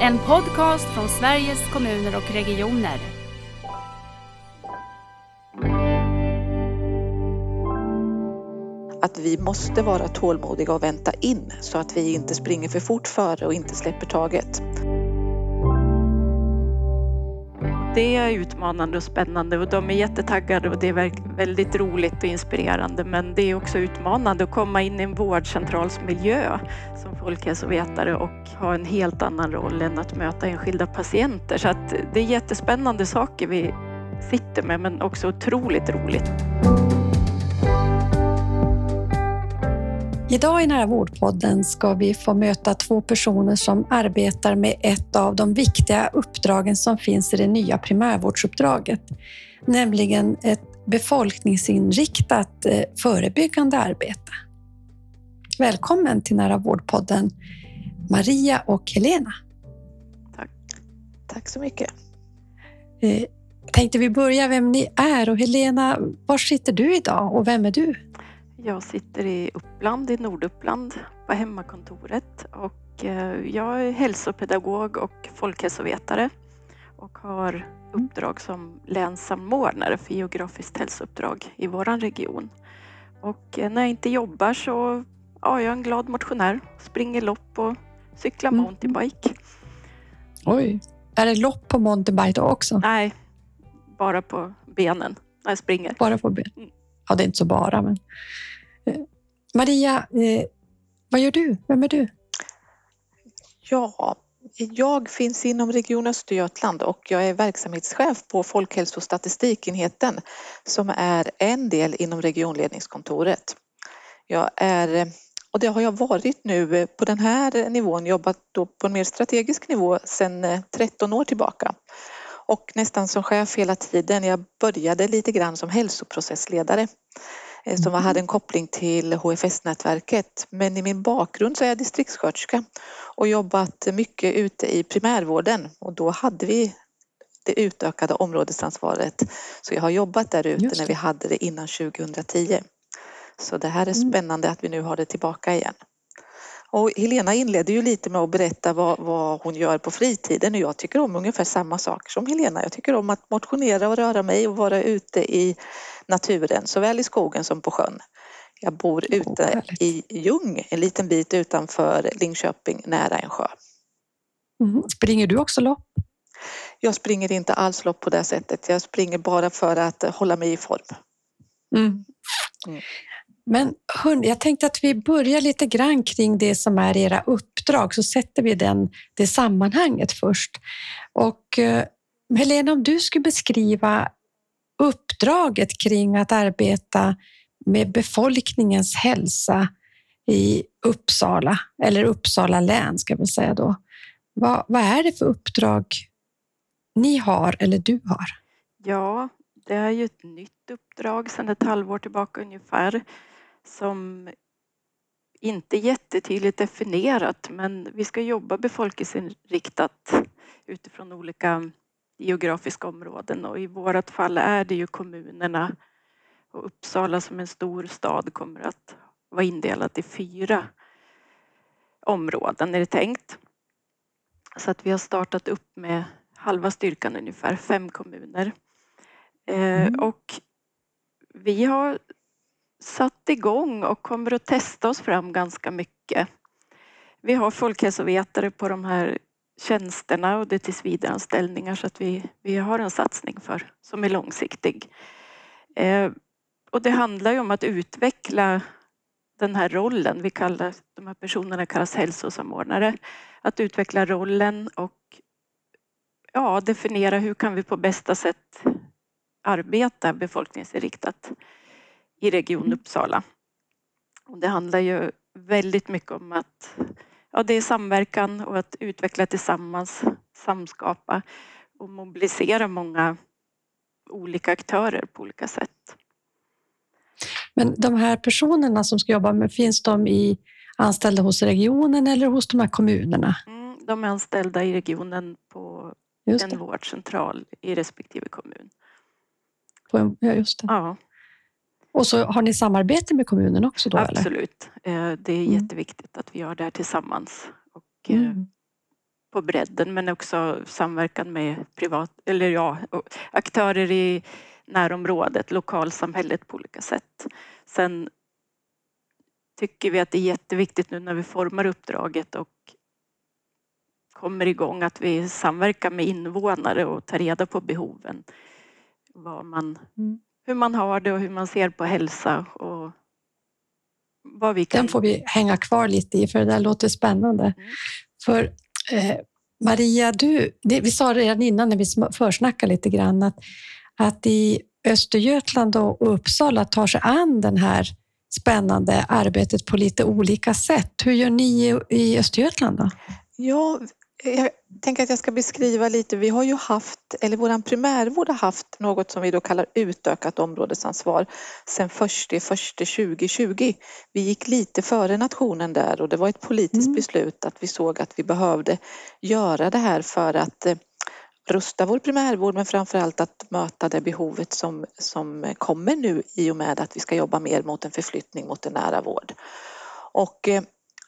En podcast från Sveriges kommuner och regioner. Att vi måste vara tålmodiga och vänta in så att vi inte springer för fort före och inte släpper taget. Det är utmanande och spännande och de är jättetaggade och det är väldigt roligt och inspirerande men det är också utmanande att komma in i en vårdcentralsmiljö som folkhälsovetare och ha en helt annan roll än att möta enskilda patienter. Så att det är jättespännande saker vi sitter med men också otroligt roligt. Idag i Nära vårdpodden ska vi få möta två personer som arbetar med ett av de viktiga uppdragen som finns i det nya primärvårdsuppdraget, nämligen ett befolkningsinriktat eh, förebyggande arbete. Välkommen till Nära vårdpodden Maria och Helena. Tack. Tack så mycket. Eh, tänkte vi börja vem ni är och Helena, var sitter du idag och vem är du? Jag sitter i Uppland, i Norduppland, på hemmakontoret och eh, jag är hälsopedagog och folkhälsovetare och har uppdrag som länssamordnare för geografiskt hälsouppdrag i vår region. Och eh, när jag inte jobbar så ja, jag är en glad motionär, springer lopp och cyklar mm. mountainbike. Oj, är det lopp på mountainbike också? Nej, bara på benen när jag springer. Bara på benen? Ja, det är inte så bara, men eh, Maria, eh, vad gör du? Vem är du? Ja, jag finns inom Region Östergötland och jag är verksamhetschef på Folkhälsostatistikenheten som är en del inom regionledningskontoret. Jag är, eh, och det har jag varit nu på den här nivån, jobbat då på en mer strategisk nivå sedan 13 år tillbaka och nästan som chef hela tiden. Jag började lite grann som hälsoprocessledare Eh, som mm. hade en koppling till HFS-nätverket. Men i min bakgrund så är jag distriktssköterska och jobbat mycket ute i primärvården och då hade vi det utökade områdesansvaret. Så jag har jobbat där ute när vi hade det innan 2010. Så det här är mm. spännande att vi nu har det tillbaka igen. Och Helena inledde ju lite med att berätta vad, vad, hon gör på fritiden och jag tycker om ungefär samma saker som Helena. Jag tycker om att motionera och röra mig och vara ute i naturen, såväl i skogen som på sjön. Jag bor ute oh, i Ljung, en liten bit utanför Linköping, nära en sjö. Mm. Springer du också lopp? Jag springer inte alls lopp på det sättet. Jag springer bara för att hålla mig i form. Mm. Mm. Men hörni, jag tänkte att vi börjar lite grann kring det som är era uppdrag, så sätter vi den, det sammanhanget först. Och eh, Helena, om du skulle beskriva uppdraget kring att arbeta med befolkningens hälsa i Uppsala, eller Uppsala län ska jag säga då. Vad, vad är det för uppdrag ni har eller du har? Ja, det är ju ett nytt uppdrag sedan ett halvår tillbaka ungefär som inte jättetydligt definierat men vi ska jobba befolkningsinriktat utifrån olika geografiska områden och i vårt fall är det ju kommunerna och Uppsala som en stor stad kommer att vara indelat i fyra områden är det tänkt. Så att vi har startat upp med halva styrkan ungefär, fem kommuner. Eh, mm. Och vi har satt igång och kommer att testa oss fram ganska mycket. Vi har folkhälsovetare på de här tjänsterna och det är tillsvidareanställningar så att vi, vi har en satsning för som är långsiktig. Eh, och det handlar ju om att utveckla den här rollen. Vi kallar, de här personerna kallas hälsosamordnare. Att utveckla rollen och ja, definiera hur kan vi på bästa sätt arbeta befolkningsinriktat i Region mm. Uppsala. Och det handlar ju väldigt mycket om att ja, det är samverkan och att utveckla tillsammans, samskapa och mobilisera många olika aktörer på olika sätt. Men de här personerna som ska jobba med, finns de i, anställda hos regionen eller hos de här kommunerna? Mm, de är anställda i regionen på en vårdcentral i respektive kommun. På en, ja, just det. Ja. Och så har ni samarbete med kommunen också? Då, Absolut. Eller? Eh, det är mm. jätteviktigt att vi gör det här tillsammans. Och, eh, mm. på bredden men också samverkan med privat, eller ja, aktörer i närområdet, lokalsamhället på olika sätt. Sen tycker vi att det är jätteviktigt nu när vi formar uppdraget och kommer igång att vi samverkar med invånare och tar reda på behoven. Vad man, mm. Hur man har det och hur man ser på hälsa och vad vi kan. Den får vi hänga kvar lite i för det där låter spännande. Mm. För eh, Maria, du, det, vi sa redan innan när vi försnackade lite grann att, att i Östergötland och Uppsala tar sig an den här spännande arbetet på lite olika sätt. Hur gör ni i Östergötland då? Ja, jag tänker att jag ska beskriva lite. Vi har ju haft, eller vår primärvård har haft något som vi då kallar utökat områdesansvar sedan 1 2020. Vi gick lite före nationen där och det var ett politiskt mm. beslut att vi såg att vi behövde göra det här för att eh, rusta vår primärvård men framförallt att möta det behovet som, som kommer nu i och med att vi ska jobba mer mot en förflyttning mot en nära vård. Och eh,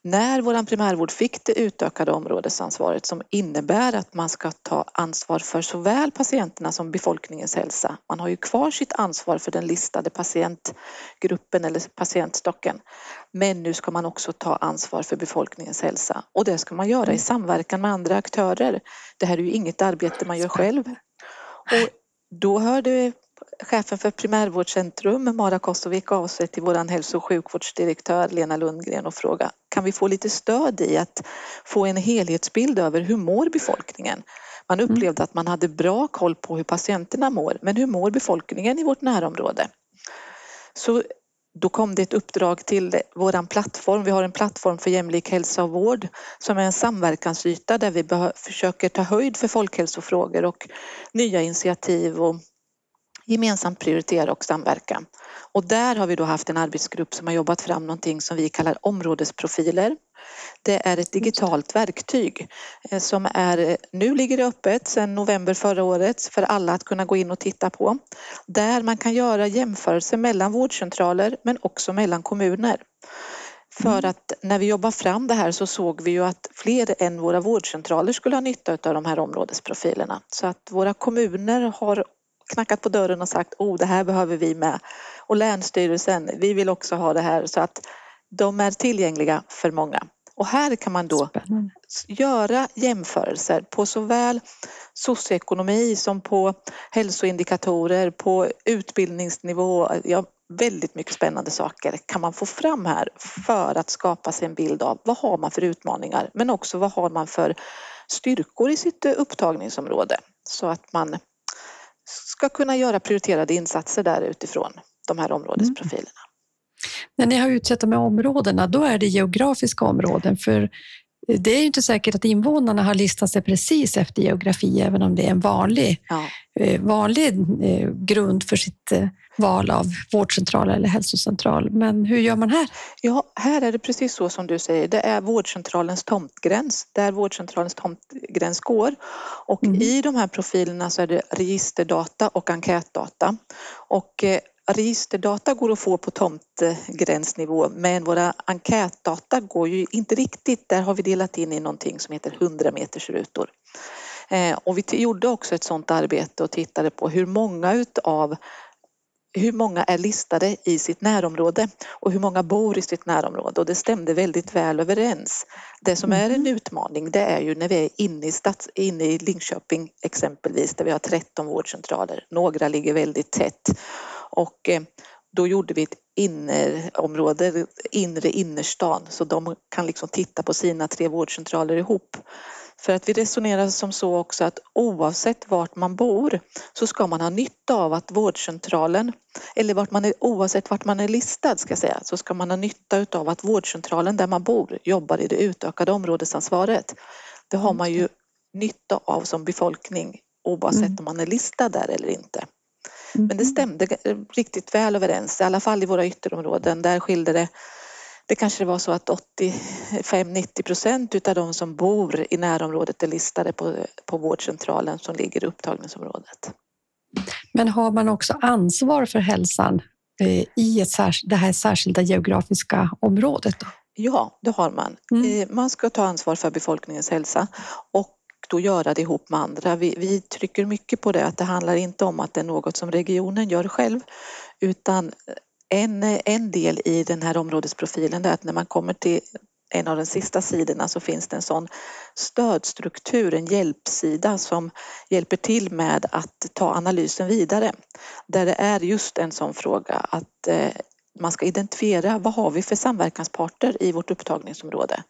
när vår primärvård fick det utökade områdesansvaret som innebär att man ska ta ansvar för såväl patienterna som befolkningens hälsa. Man har ju kvar sitt ansvar för den listade patientgruppen eller patientstocken. Men nu ska man också ta ansvar för befolkningens hälsa och det ska man göra i samverkan med andra aktörer. Det här är ju inget arbete man gör själv. Och då hörde chefen för primärvårdscentrum, Mara Kosovik, av sig till vår hälso och sjukvårdsdirektör Lena Lundgren och fråga kan vi få lite stöd i att få en helhetsbild över hur mår befolkningen? Man mm. upplevde att man hade bra koll på hur patienterna mår, men hur mår befolkningen i vårt närområde? Så då kom det ett uppdrag till våran plattform. Vi har en plattform för jämlik hälsa och vård som är en samverkansyta där vi försöker ta höjd för folkhälsofrågor och nya initiativ och gemensamt prioritera och samverka. Och där har vi då haft en arbetsgrupp som har jobbat fram någonting som vi kallar områdesprofiler. Det är ett digitalt verktyg eh, som är, eh, nu ligger det öppet sedan november förra året för alla att kunna gå in och titta på. Där man kan göra jämförelser mellan vårdcentraler men också mellan kommuner. För att när vi jobbade fram det här så såg vi ju att fler än våra vårdcentraler skulle ha nytta av de här områdesprofilerna. Så att våra kommuner har knackat på dörren och sagt oh det här behöver vi med. Och Länsstyrelsen, vi vill också ha det här så att de är tillgängliga för många. Och här kan man då Spännande. göra jämförelser på såväl socioekonomi som på hälsoindikatorer, på utbildningsnivå. Ja, väldigt mycket spännande saker kan man få fram här för att skapa sig en bild av vad har man för utmaningar men också vad har man för styrkor i sitt upptagningsområde så att man ska kunna göra prioriterade insatser där utifrån de här områdesprofilerna. Mm. När ni har utsett de här områdena, då är det geografiska områden för det är ju inte säkert att invånarna har listat sig precis efter geografi, även om det är en vanlig, ja. Eh, vanlig eh, grund för sitt eh, val av vårdcentral eller hälsocentral. Men hur gör man här? Ja, här är det precis så som du säger. Det är vårdcentralens tomtgräns, där vårdcentralens tomtgräns går. Och mm. i de här profilerna så är det registerdata och enkätdata. Och registerdata går att få på tomtgränsnivå men våra enkätdata går ju inte riktigt. Där har vi delat in i någonting som heter 100 meters rutor. Eh, och vi gjorde också ett sådant arbete och tittade på hur många utav hur många är listade i sitt närområde och hur många bor i sitt närområde och det stämde väldigt väl överens. Det som är en mhm. utmaning det är ju när vi är inne i, stads, inne i Linköping exempelvis där vi har 13 vårdcentraler. Några ligger väldigt tätt och eh, då gjorde vi ett innerområde, inre innerstan, så de kan liksom titta på sina tre vårdcentraler ihop. För att vi resonerar som så också att oavsett vart man bor så ska man ha nytta av att vårdcentralen, eller vart man är, oavsett vart man är listad ska jag säga, så ska man ha nytta av att vårdcentralen där man bor jobbar i det utökade områdesansvaret. Det har man ju nytta av som befolkning oavsett mm. om man är listad där eller inte. Men det mm. stämde riktigt väl överens, i alla fall i våra ytterområden. Där skilde det det kanske var så att 85-90 procent utav de som bor i närområdet är listade på, på vårdcentralen som ligger i upptagningsområdet. Men har man också ansvar för hälsan eh, i ett, det här särskilda geografiska området? Då? Ja, det har man. Mm. Eh, Man ska ta ansvar för befolkningens hälsa och då göra det ihop med andra. Vi, vi trycker mycket på det att det handlar inte om att det är något som regionen gör själv utan en, en del i den här områdesprofilen är att när man kommer till en av de sista sidorna så finns det en sån stödstruktur, en hjälpsida som hjälper till med att ta analysen vidare. Där det är just en sån fråga att eh, man ska identifiera vad har vi för samverkansparter i vårt upptagningsområde.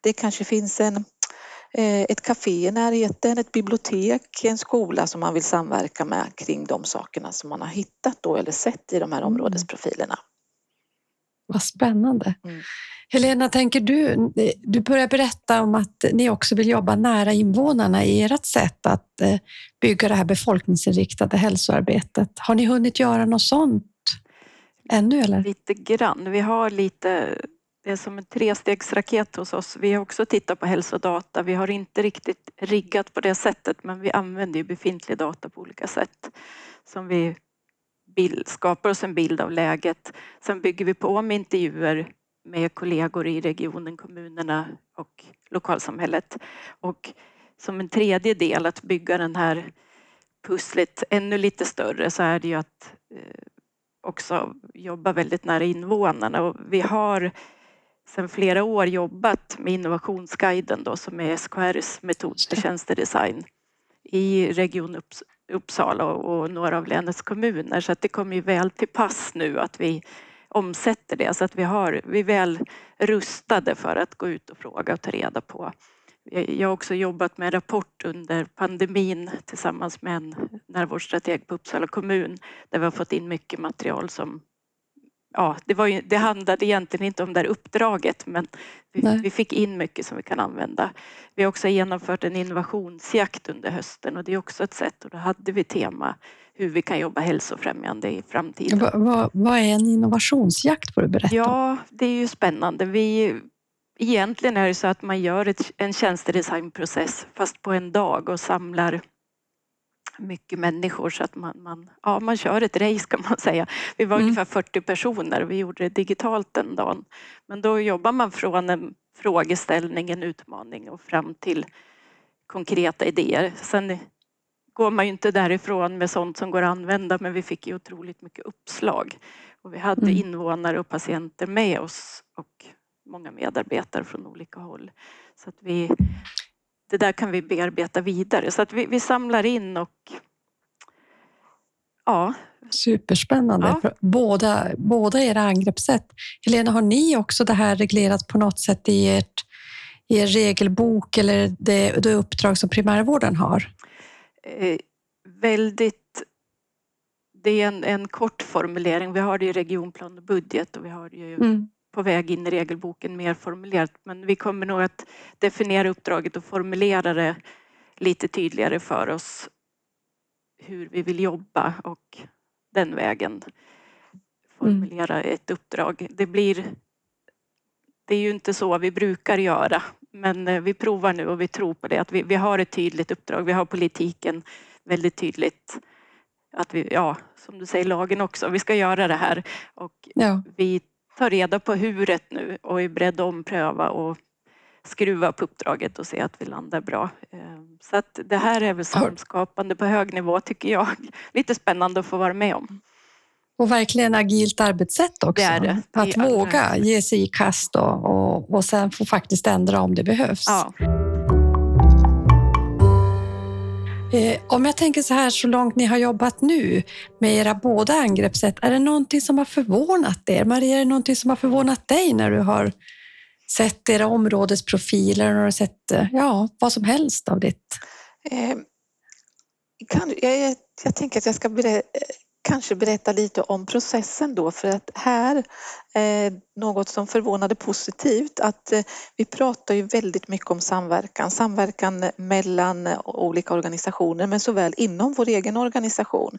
Det kanske finns en, ett café i närheten, ett bibliotek, en skola som man vill samverka med kring de sakerna som man har hittat då eller sett i de här Mm. områdesprofilerna. Vad spännande. Mm. Helena, tänker du, du börjar berätta om att ni också vill jobba nära invånarna i ert sätt att eh, bygga det här befolkningsinriktade hälsoarbetet. Har ni hunnit göra något sånt ännu eller? Lite grann. Vi har lite, det är som en trestegsraket hos oss. Vi har också tittat på hälsodata. Vi har inte riktigt riggat på det sättet men vi använder ju befintlig data på olika sätt. Som vi bild, skapar oss en bild av läget. Sen bygger vi på med intervjuer med kollegor i regionen, kommunerna och lokalsamhället. Och som en tredje del att bygga den här pusslet ännu lite större så är det ju att eh, också jobba väldigt nära invånarna och vi har sedan flera år jobbat med Innovationsguiden då som är SKRs metod för tjänstedesign i Region Upps- Uppsala och några av länets kommuner så att det kommer ju väl till pass nu att vi omsätter det så att vi, har, vi är väl rustade för att gå ut och fråga och ta reda på. Jag har också jobbat med en rapport under pandemin tillsammans med en närvårdsstrateg på Uppsala kommun där vi har fått in mycket material som Ja, det, var ju, det handlade egentligen inte om det här uppdraget men vi, vi fick in mycket som vi kan använda. Vi har också genomfört en innovationsjakt under hösten och det är också ett sätt och då hade vi tema hur vi kan jobba hälsofrämjande i framtiden. Vad, vad, vad är en innovationsjakt? Får du berätta? Ja, det är ju spännande. Vi, egentligen är det så att man gör ett, en tjänstedesignprocess fast på en dag och samlar mycket människor så att man, man, ja, man kör ett race kan man säga. Vi var Mm. ungefär 40 personer och vi gjorde det digitalt den dagen. Men då jobbar man från en frågeställning, en utmaning och fram till konkreta idéer. Sen går man ju inte därifrån med sånt som går att använda men vi fick ju otroligt mycket uppslag. Och vi hade Mm. invånare och patienter med oss och många medarbetare från olika håll. Så att vi, det där kan vi bearbeta vidare. Så att vi, vi samlar in och ja, Superspännande. Ja. Båda, båda era angreppssätt. Helena, har ni också det här reglerat på något sätt i, ert, i er regelbok eller det, det uppdrag som primärvården har? eh, väldigt det är en, en kort formulering. Vi har det i regionplan och budget och vi har det ju Mm. På väg in i regelboken mer formulerat. Men vi kommer nog att definiera uppdraget och formulera det lite tydligare för oss hur vi vill jobba och den vägen formulera ett uppdrag. Det blir det är ju inte så vi brukar göra men eh, vi provar nu och vi tror på det att vi, vi har ett tydligt uppdrag. Vi har politiken väldigt tydligt att vi, ja som du säger lagen också, vi ska göra det här och Ja. vi tar reda på huret nu och är beredda att ompröva och skruva på uppdraget och se att vi landar bra. Eh, Så att det här är väl samskapande på hög nivå tycker jag. Lite spännande att få vara med om. Och verkligen agilt arbetssätt också. Det är det. Det är Att våga ge sig i kast och, och, och sen få faktiskt ändra om det behövs. Ja. Eh, om jag tänker så här, så långt ni har jobbat nu med era båda angreppssätt, är det någonting som har förvånat er? Maria, är det någonting som har förvånat dig när du har sett era områdesprofiler och du sett eh, ja, vad som helst av ditt? Eh, kan, jag, jag tänker att jag ska eh, kanske berätta lite om processen då för att här eh, något som förvånade positivt att eh, vi pratar ju väldigt mycket om samverkan, samverkan mellan olika organisationer men såväl inom vår egen organisation.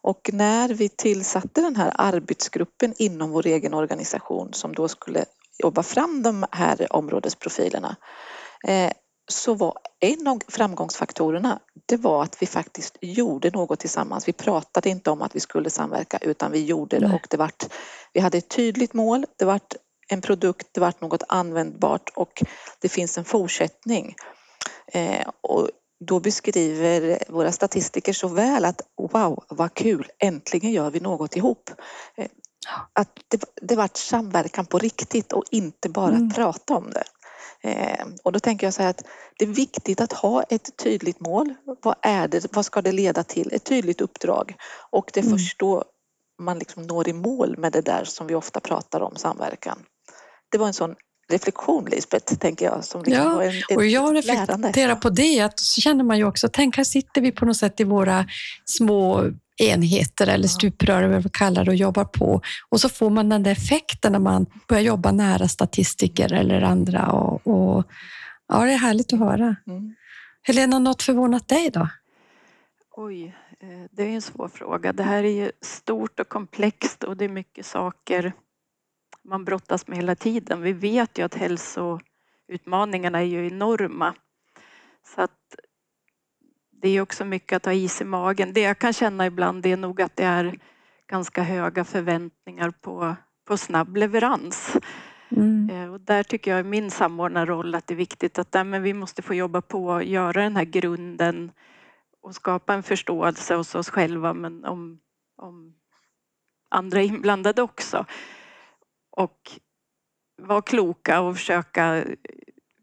Och när vi tillsatte den här arbetsgruppen inom vår egen organisation som då skulle jobba fram de här områdesprofilerna eh, så var en av framgångsfaktorerna det var att vi faktiskt gjorde något tillsammans. Vi pratade inte om att vi skulle samverka utan vi gjorde det Nej. och det vart, vi hade ett tydligt mål, det vart en produkt, det vart något användbart och det finns en fortsättning. Eh, och då beskriver våra statistiker så väl att wow, vad kul, äntligen gör vi något ihop. Eh, att det, det vart samverkan på riktigt och inte bara mm. prata om det. Eh, och då tänker jag så här att det är viktigt att ha ett tydligt mål. Vad är det? Vad ska det leda till? Ett tydligt uppdrag. Och det är mm. först då man liksom når i mål med det där som vi ofta pratar om, samverkan. Det var en sån reflektion Lisbeth, tänker jag. Som liksom ja, en, och jag reflekterar på det, att så känner man ju också, tänk här sitter vi på något sätt i våra små enheter eller stuprör eller vad vi kallar det och jobbar på. Och så får man den där effekten när man börjar jobba nära statistiker eller andra. Och, och ja, det är härligt att höra. Mm. Helena, något förvånat dig då? Oj, eh, det är en svår fråga. Det här är ju stort och komplext och det är mycket saker man brottas med hela tiden. Vi vet ju att hälsoutmaningarna är ju enorma. Så att det är också mycket att ha is i magen. Det jag kan känna ibland det är nog att det är ganska höga förväntningar på, på snabb leverans. Mm. Eh, och där tycker jag i min samordnarroll att det är viktigt att där, men vi måste få jobba på och göra den här grunden och skapa en förståelse hos oss själva men om, om andra inblandade också. Och vara kloka och försöka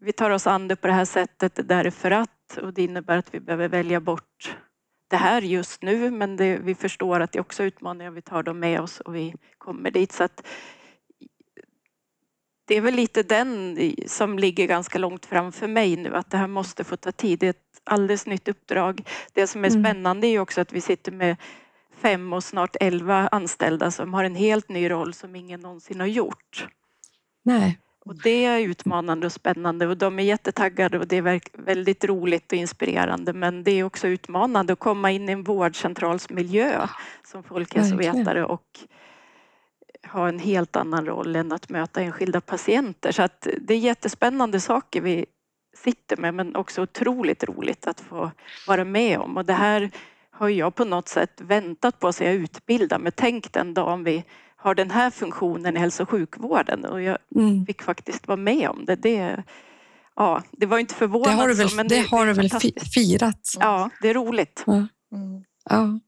vi tar oss an det på det här sättet därför att och det innebär att vi behöver välja bort det här just nu men det, vi förstår att det är också utmaningar, vi tar dem med oss och vi kommer dit. Så att, det är väl lite den som ligger ganska långt framför mig nu att det här måste få ta tid. Det är ett alldeles nytt uppdrag. Det som är mm. spännande är också att vi sitter med fem och snart elva anställda som har en helt ny roll som ingen någonsin har gjort. Nej. Och det är utmanande och spännande och de är jättetaggade och det är väldigt roligt och inspirerande men det är också utmanande att komma in i en vårdcentralsmiljö som folkhälsovetare och ha en helt annan roll än att möta enskilda patienter. Så att det är jättespännande saker vi sitter med men också otroligt roligt att få vara med om och det här har jag på något sätt väntat på så jag utbildar mig. Tänk den dagen vi har den här funktionen i hälso och sjukvården och jag mm. fick faktiskt vara med om det. Det, ja, det var inte förvånande. Det har du väl, men det, det har du väl firat? Ja, det är roligt. Ja. Mm. ja.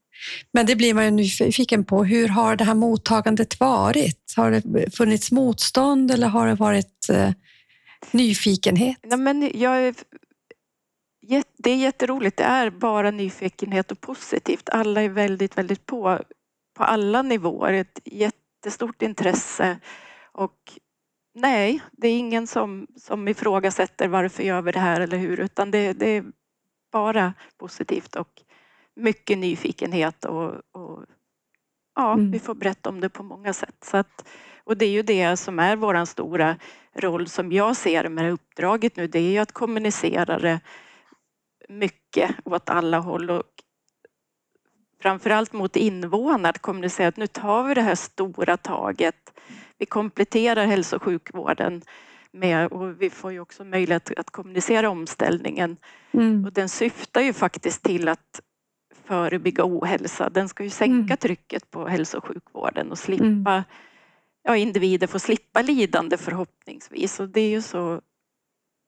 Men det blir man ju nyfiken på. Hur har det här mottagandet varit? Har det funnits motstånd eller har det varit eh, nyfikenhet? Nej, men jag är, det är jätteroligt. Det är bara nyfikenhet och positivt. Alla är väldigt, väldigt på på alla nivåer. Ett jättestort intresse och nej, det är ingen som, som ifrågasätter varför gör vi det här eller hur utan det, det är bara positivt och mycket nyfikenhet och, och ja, mm. vi får berätta om det på många sätt. Så att, och det är ju det som är våran stora roll som jag ser med det uppdraget nu, det är ju att kommunicera det mycket åt alla håll och framförallt mot invånare att kommunicera att nu tar vi det här stora taget. Vi kompletterar hälso och sjukvården med och vi får ju också möjlighet att kommunicera omställningen. Mm. Och den syftar ju faktiskt till att förebygga ohälsa. Den ska ju sänka mm. trycket på hälso och sjukvården och slippa, mm. ja individer får slippa lidande förhoppningsvis och det är ju så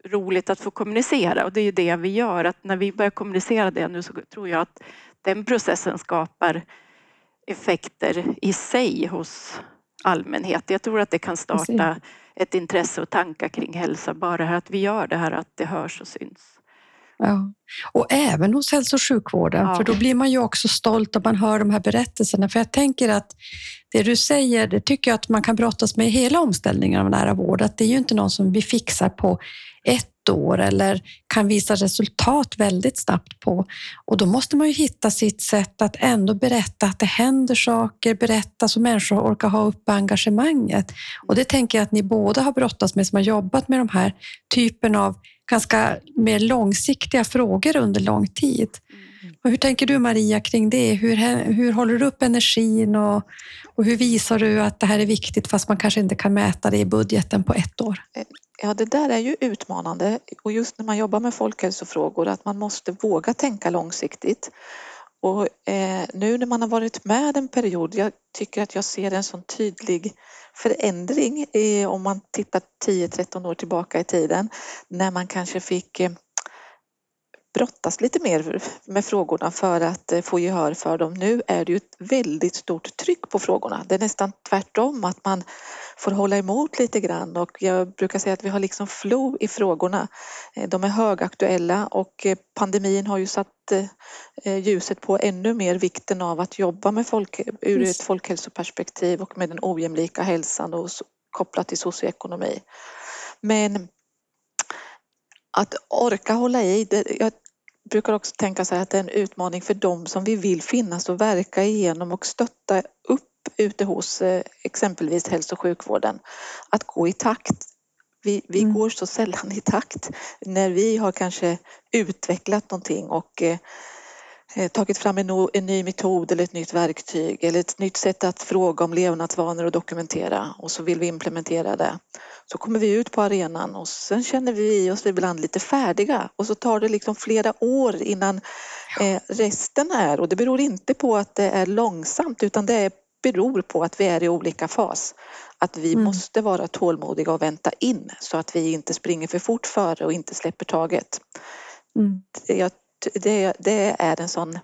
roligt att få kommunicera och det är ju det vi gör att när vi börjar kommunicera det nu så tror jag att den processen skapar effekter i sig hos allmänhet. Jag tror att det kan starta ett intresse och tankar kring hälsa bara att vi gör det här att det hörs och syns. Ja. Och även hos hälso och sjukvården, ja. för då blir man ju också stolt om man hör de här berättelserna. För jag tänker att det du säger, det tycker jag att man kan brottas med i hela omställningen av nära vård. Att det är ju inte någon som vi fixar på ett år eller kan visa resultat väldigt snabbt på. Och då måste man ju hitta sitt sätt att ändå berätta att det händer saker, berätta så människor orkar ha uppe engagemanget. Och det tänker jag att ni båda har brottats med som har jobbat med de här typen av ganska mer långsiktiga frågor under lång tid. Mm. Och hur tänker du Maria kring det? Hur, hur håller du upp energin och, och hur visar du att det här är viktigt fast man kanske inte kan mäta det i budgeten på ett år? Ja, det där är ju utmanande och just när man jobbar med folkhälsofrågor att man måste våga tänka långsiktigt. Och eh, nu när man har varit med en period, jag tycker att jag ser en sån tydlig förändring i, om man tittar 10-13 år tillbaka i tiden när man kanske fick eh, brottas lite mer med frågorna för att eh, få gehör för dem. Nu är det ju ett väldigt stort tryck på frågorna. Det är nästan tvärtom att man får hålla emot lite grann och jag brukar säga att vi har liksom flow i frågorna. Eh, de är högaktuella och eh, pandemin har ju satt ljuset på ännu mer vikten av att jobba med folk ur ett folkhälsoperspektiv och med den ojämlika hälsan och kopplat till socioekonomi. Men att orka hålla i, det, jag brukar också tänka så här att det är en utmaning för dem som vi vill finnas och verka igenom och stötta upp ute hos eh, exempelvis hälso och sjukvården. Att gå i takt. Vi, vi mm. går så sällan i takt när vi har kanske utvecklat någonting och eh, tagit fram en, en, ny metod eller ett nytt verktyg eller ett nytt sätt att fråga om levnadsvanor och dokumentera och så vill vi implementera det. Så kommer vi ut på arenan och sen känner vi oss ibland lite färdiga och så tar det liksom flera år innan eh, resten är och det beror inte på att det är långsamt utan det beror på att vi är i olika fas. Att vi mm. måste vara tålmodiga och vänta in så att vi inte springer för fort före och inte släpper taget. Mm. Jag det, det är en sån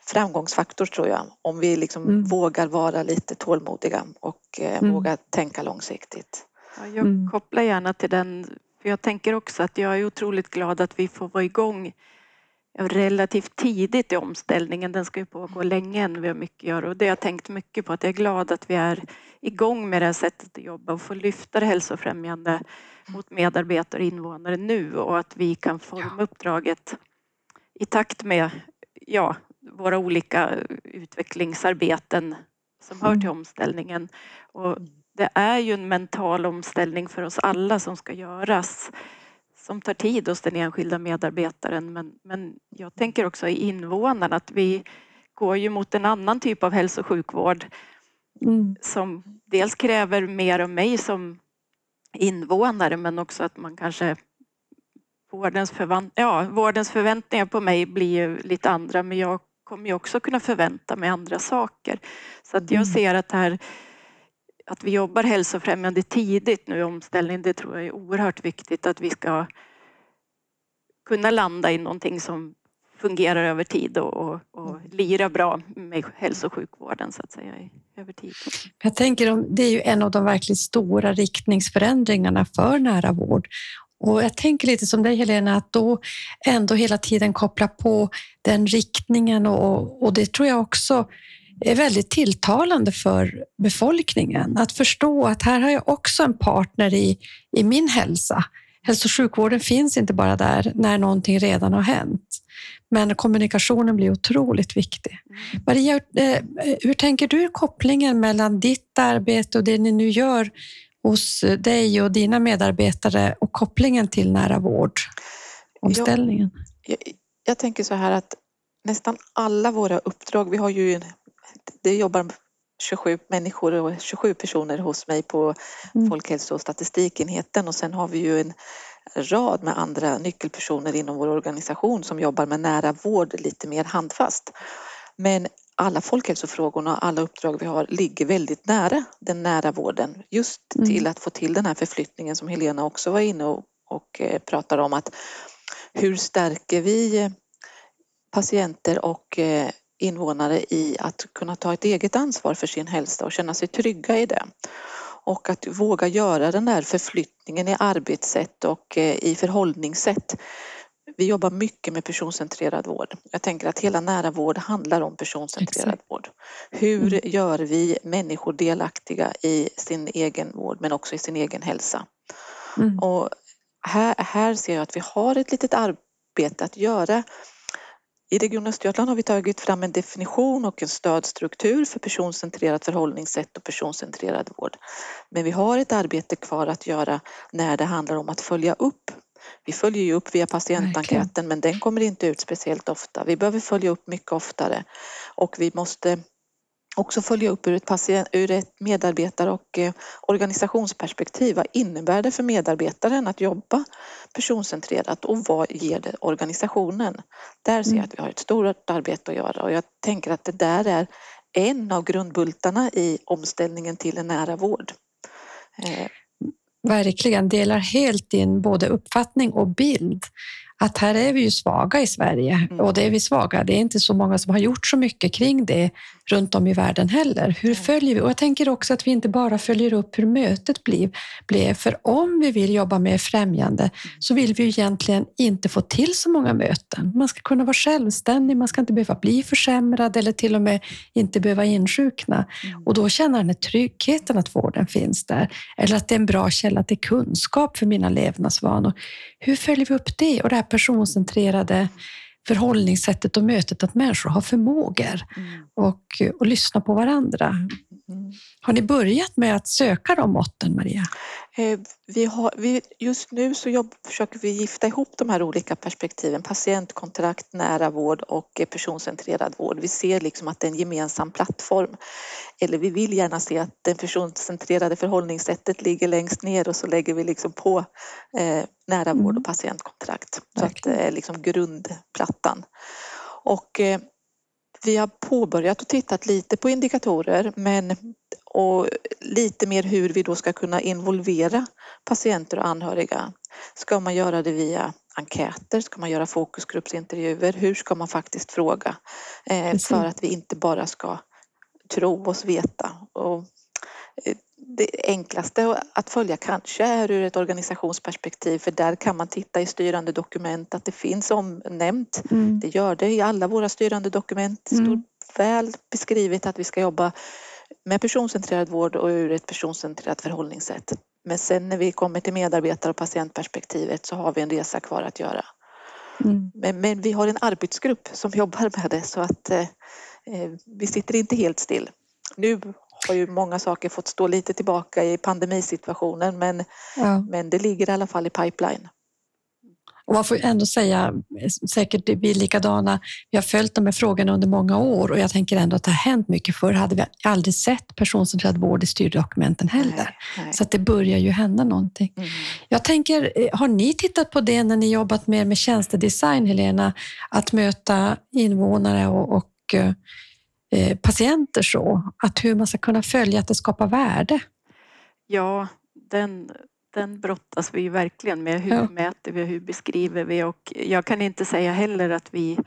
framgångsfaktor tror jag om vi liksom mm. vågar vara lite tålmodiga och eh, mm. vågar tänka långsiktigt. Ja, jag mm. kopplar gärna till den för jag tänker också att jag är otroligt glad att vi får vara igång relativt tidigt i omställningen. Den ska ju pågå länge än vi har mycket att göra och det har jag tänkt mycket på att jag är glad att vi är igång med det här sättet att jobba och få lyfta det hälsofrämjande mot medarbetare och invånare nu och att vi kan forma uppdraget i takt med ja, våra olika utvecklingsarbeten som hör till mm. omställningen. Och det är ju en mental omställning för oss alla som ska göras som tar tid hos den enskilda medarbetaren men, men jag tänker också i invånarna att vi går ju mot en annan typ av hälso och sjukvård mm. som dels kräver mer av mig som invånare men också att man kanske vårdens, förvant ja, vårdens förväntningar på mig blir ju lite andra men jag kommer ju också kunna förvänta mig andra saker. Så att jag mm. ser att här att vi jobbar hälsofrämjande tidigt nu i omställningen, det tror jag är oerhört viktigt att vi ska kunna landa i någonting som fungerar över tid och, och, och mm. lira bra med hälso och sjukvården så att säga över tid. Jag tänker det är ju en av de verkligt stora riktningsförändringarna för nära vård och jag tänker lite som dig Helena, att då ändå hela tiden koppla på den riktningen och, och det tror jag också är väldigt tilltalande för befolkningen. Att förstå att här har jag också en partner i, i min hälsa. Hälso och sjukvården finns inte bara där när någonting redan har hänt. Men kommunikationen blir otroligt viktig. Maria, eh, hur tänker du kopplingen mellan ditt arbete och det ni nu gör hos dig och dina medarbetare och kopplingen till nära vård? Omställningen? Jag, jag, jag tänker så här att nästan alla våra uppdrag, vi har ju, det jobbar 27 människor och 27 personer hos mig på mm. folkhälso och statistikenheten och sen har vi ju en rad med andra nyckelpersoner inom vår organisation som jobbar med nära vård lite mer handfast. Men alla folkhälsofrågorna och alla uppdrag vi har ligger väldigt nära den nära vården just mm. till att få till den här förflyttningen som Helena också var inne och, och eh, pratade om att hur stärker vi eh, patienter och eh, invånare i att kunna ta ett eget ansvar för sin hälsa och känna sig trygga i det. Och att våga göra den där förflyttningen i arbetssätt och i förhållningssätt vi jobbar mycket med personcentrerad vård. Jag tänker att hela nära vård handlar om personcentrerad Exakt. vård. Hur mm. gör vi människor delaktiga i sin egen vård men också i sin egen hälsa? Mm. Och här, här ser jag att vi har ett litet arbete att göra. I Region Östergötland har vi tagit fram en definition och en stödstruktur för personcentrerat förhållningssätt och personcentrerad vård. Men vi har ett arbete kvar att göra när det handlar om att följa upp vi följer ju upp via patientenkäten men den kommer inte ut speciellt ofta. Vi behöver följa upp mycket oftare och vi måste också följa upp ur ett, patient, ur ett medarbetar och eh, organisationsperspektiv. Vad innebär det för medarbetaren att jobba personcentrerat och vad ger det organisationen? Där ser jag mm. att vi har ett stort arbete att göra och jag tänker att det där är en av grundbultarna i omställningen till en nära vård. Eh, Verkligen, delar helt din både uppfattning och bild att här är vi ju svaga i Sverige mm. och det är vi svaga. Det är inte så många som har gjort så mycket kring det runt om i världen heller. Hur följer vi? Och jag tänker också att vi inte bara följer upp hur mötet blev, blev. För om vi vill jobba mer främjande så vill vi ju egentligen inte få till så många möten. Man ska kunna vara självständig, man ska inte behöva bli försämrad eller till och med inte behöva insjukna. Mm. Och då känner den här tryggheten att vården finns där. Eller att det är en bra källa till kunskap för mina levnadsvanor. Hur följer vi upp det? Och det här personcentrerade förhållningssättet och mötet att människor har förmågor mm. och, och lyssna på varandra. Mm. Har ni börjat med att söka de måtten, Maria? Eh, vi har, vi, just nu så jobb, försöker vi gifta ihop de här olika perspektiven, patientkontrakt, nära vård och personcentrerad vård. Vi ser liksom att det är en gemensam plattform. Eller vi vill gärna se att det personcentrerade förhållningssättet ligger längst ner och så lägger vi liksom på eh, nära vård och mm. patientkontrakt. Så att det är liksom grundplattan. Och eh, vi har påbörjat och tittat lite på indikatorer men och lite mer hur vi då ska kunna involvera patienter och anhöriga. Ska man göra det via enkäter? Ska man göra fokusgruppsintervjuer? Hur ska man faktiskt fråga? Eh, för att vi inte bara ska tro oss veta. Och eh, det enklaste att följa kanske är ur ett organisationsperspektiv för där kan man titta i styrande dokument att det finns omnämnt. Mm. Det gör det i alla våra styrande dokument. Det står mm. väl beskrivet att vi ska jobba med personcentrerad vård och ur ett personcentrerat förhållningssätt. Men sen när vi kommer till medarbetar och patientperspektivet så har vi en resa kvar att göra. Mm. Men, men, vi har en arbetsgrupp som jobbar med det så att eh, eh vi sitter inte helt still. Nu har ju många saker fått stå lite tillbaka i pandemisituationen men, ja. men det ligger i alla fall i pipeline. Och man får ändå säga, säkert vi är likadana, vi har följt de här frågorna under många år och jag tänker ändå att det har hänt mycket. Förr hade vi aldrig sett personcentrerad vård i styrdokumenten heller. Nej, nej. Så att det börjar ju hända någonting. Mm. Jag tänker, eh, har ni tittat på det när ni jobbat mer med tjänstedesign, Helena? Att möta invånare och, och Eh, patienter så, att hur man ska kunna följa att det skapar värde. Ja, den, den brottas vi verkligen med. Hur ja. mäter vi, hur beskriver vi och jag kan inte säga heller att vi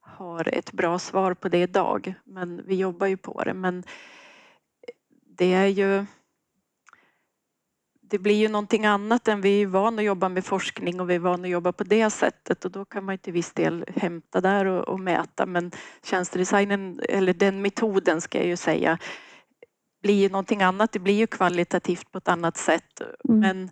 har ett bra svar på det idag, men vi jobbar ju på det. Men det är ju det blir ju någonting annat än vi är vana att jobba med forskning och vi är vana att jobba på det sättet och då kan man till viss del hämta där och, och mäta men tjänstedesignen, eller den metoden ska jag ju säga, blir ju någonting annat. Det blir ju kvalitativt på ett annat sätt mm. men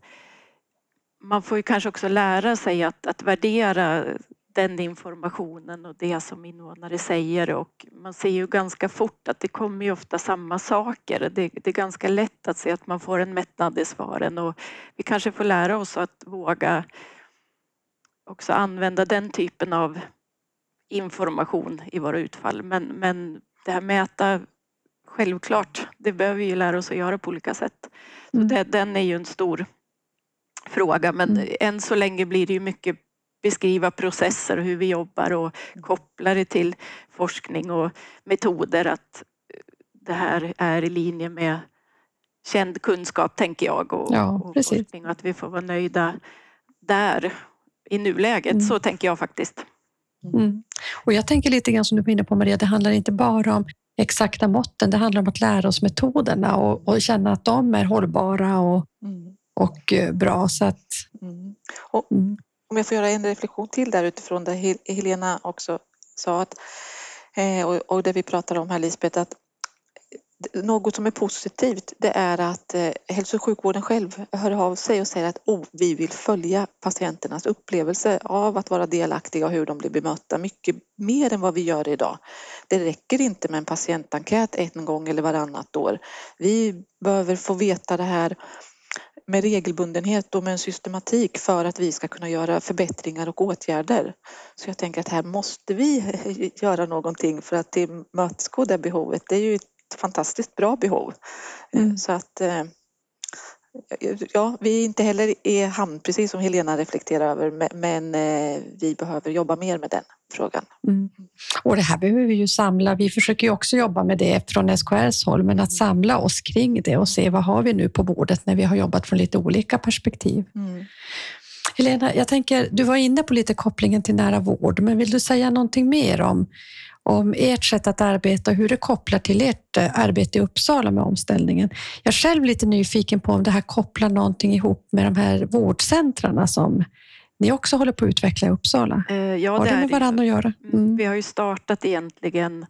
man får ju kanske också lära sig att, att värdera den informationen och det som invånare säger och man ser ju ganska fort att det kommer ju ofta samma saker. Det, det, är ganska lätt att se att man får en mättnad i svaren och vi kanske får lära oss att våga också använda den typen av information i våra utfall. Men, men det här mäta, självklart, det behöver vi ju lära oss att göra på olika sätt. Så mm. det, den är ju en stor fråga men mm. än så länge blir det ju mycket beskriva processer och hur vi jobbar och koppla det till forskning och metoder att det här är i linje med känd kunskap tänker jag och, ja, och forskning och att vi får vara nöjda där i nuläget. Mm. Så tänker jag faktiskt. Mm. Och jag tänker lite grann som du var inne på Maria, det handlar inte bara om exakta måtten, det handlar om att lära oss metoderna och, och känna att de är hållbara och, mm. och eh, bra. Så att, mm. och, mm om jag får göra en reflektion till där utifrån det Helena också sa att, eh, och det vi pratar om här Lisbeth, att något som är positivt det är att eh, hälso och sjukvården själv hör av sig och säger att oh, vi vill följa patienternas upplevelse av att vara delaktiga och hur de blir bemötta mycket mer än vad vi gör idag. Det räcker inte med en patientenkät en gång eller varannat år. Vi behöver få veta det här med regelbundenhet och med en systematik för att vi ska kunna göra förbättringar och åtgärder. Så jag tänker att här måste vi göra någonting för att tillmötesgå det behovet. Det är ju ett fantastiskt bra behov. Mm. Så att Ja, vi är inte heller i hamn, precis som Helena reflekterar över, men vi behöver jobba mer med den frågan. Mm. Och det här behöver vi ju samla. Vi försöker ju också jobba med det från SKRs håll, men att samla oss kring det och se vad har vi nu på bordet när vi har jobbat från lite olika perspektiv. Mm. Helena, jag tänker, du var inne på lite kopplingen till nära vård, men vill du säga någonting mer om, om ert sätt att arbeta och hur det kopplar till ert eh, arbete i Uppsala med omställningen? Jag är själv lite nyfiken på om det här kopplar någonting ihop med de här vårdcentrarna som ni också håller på att utveckla i Uppsala. Eh, ja, Har det det med varandra att göra? Mm. Vi har ju startat egentligen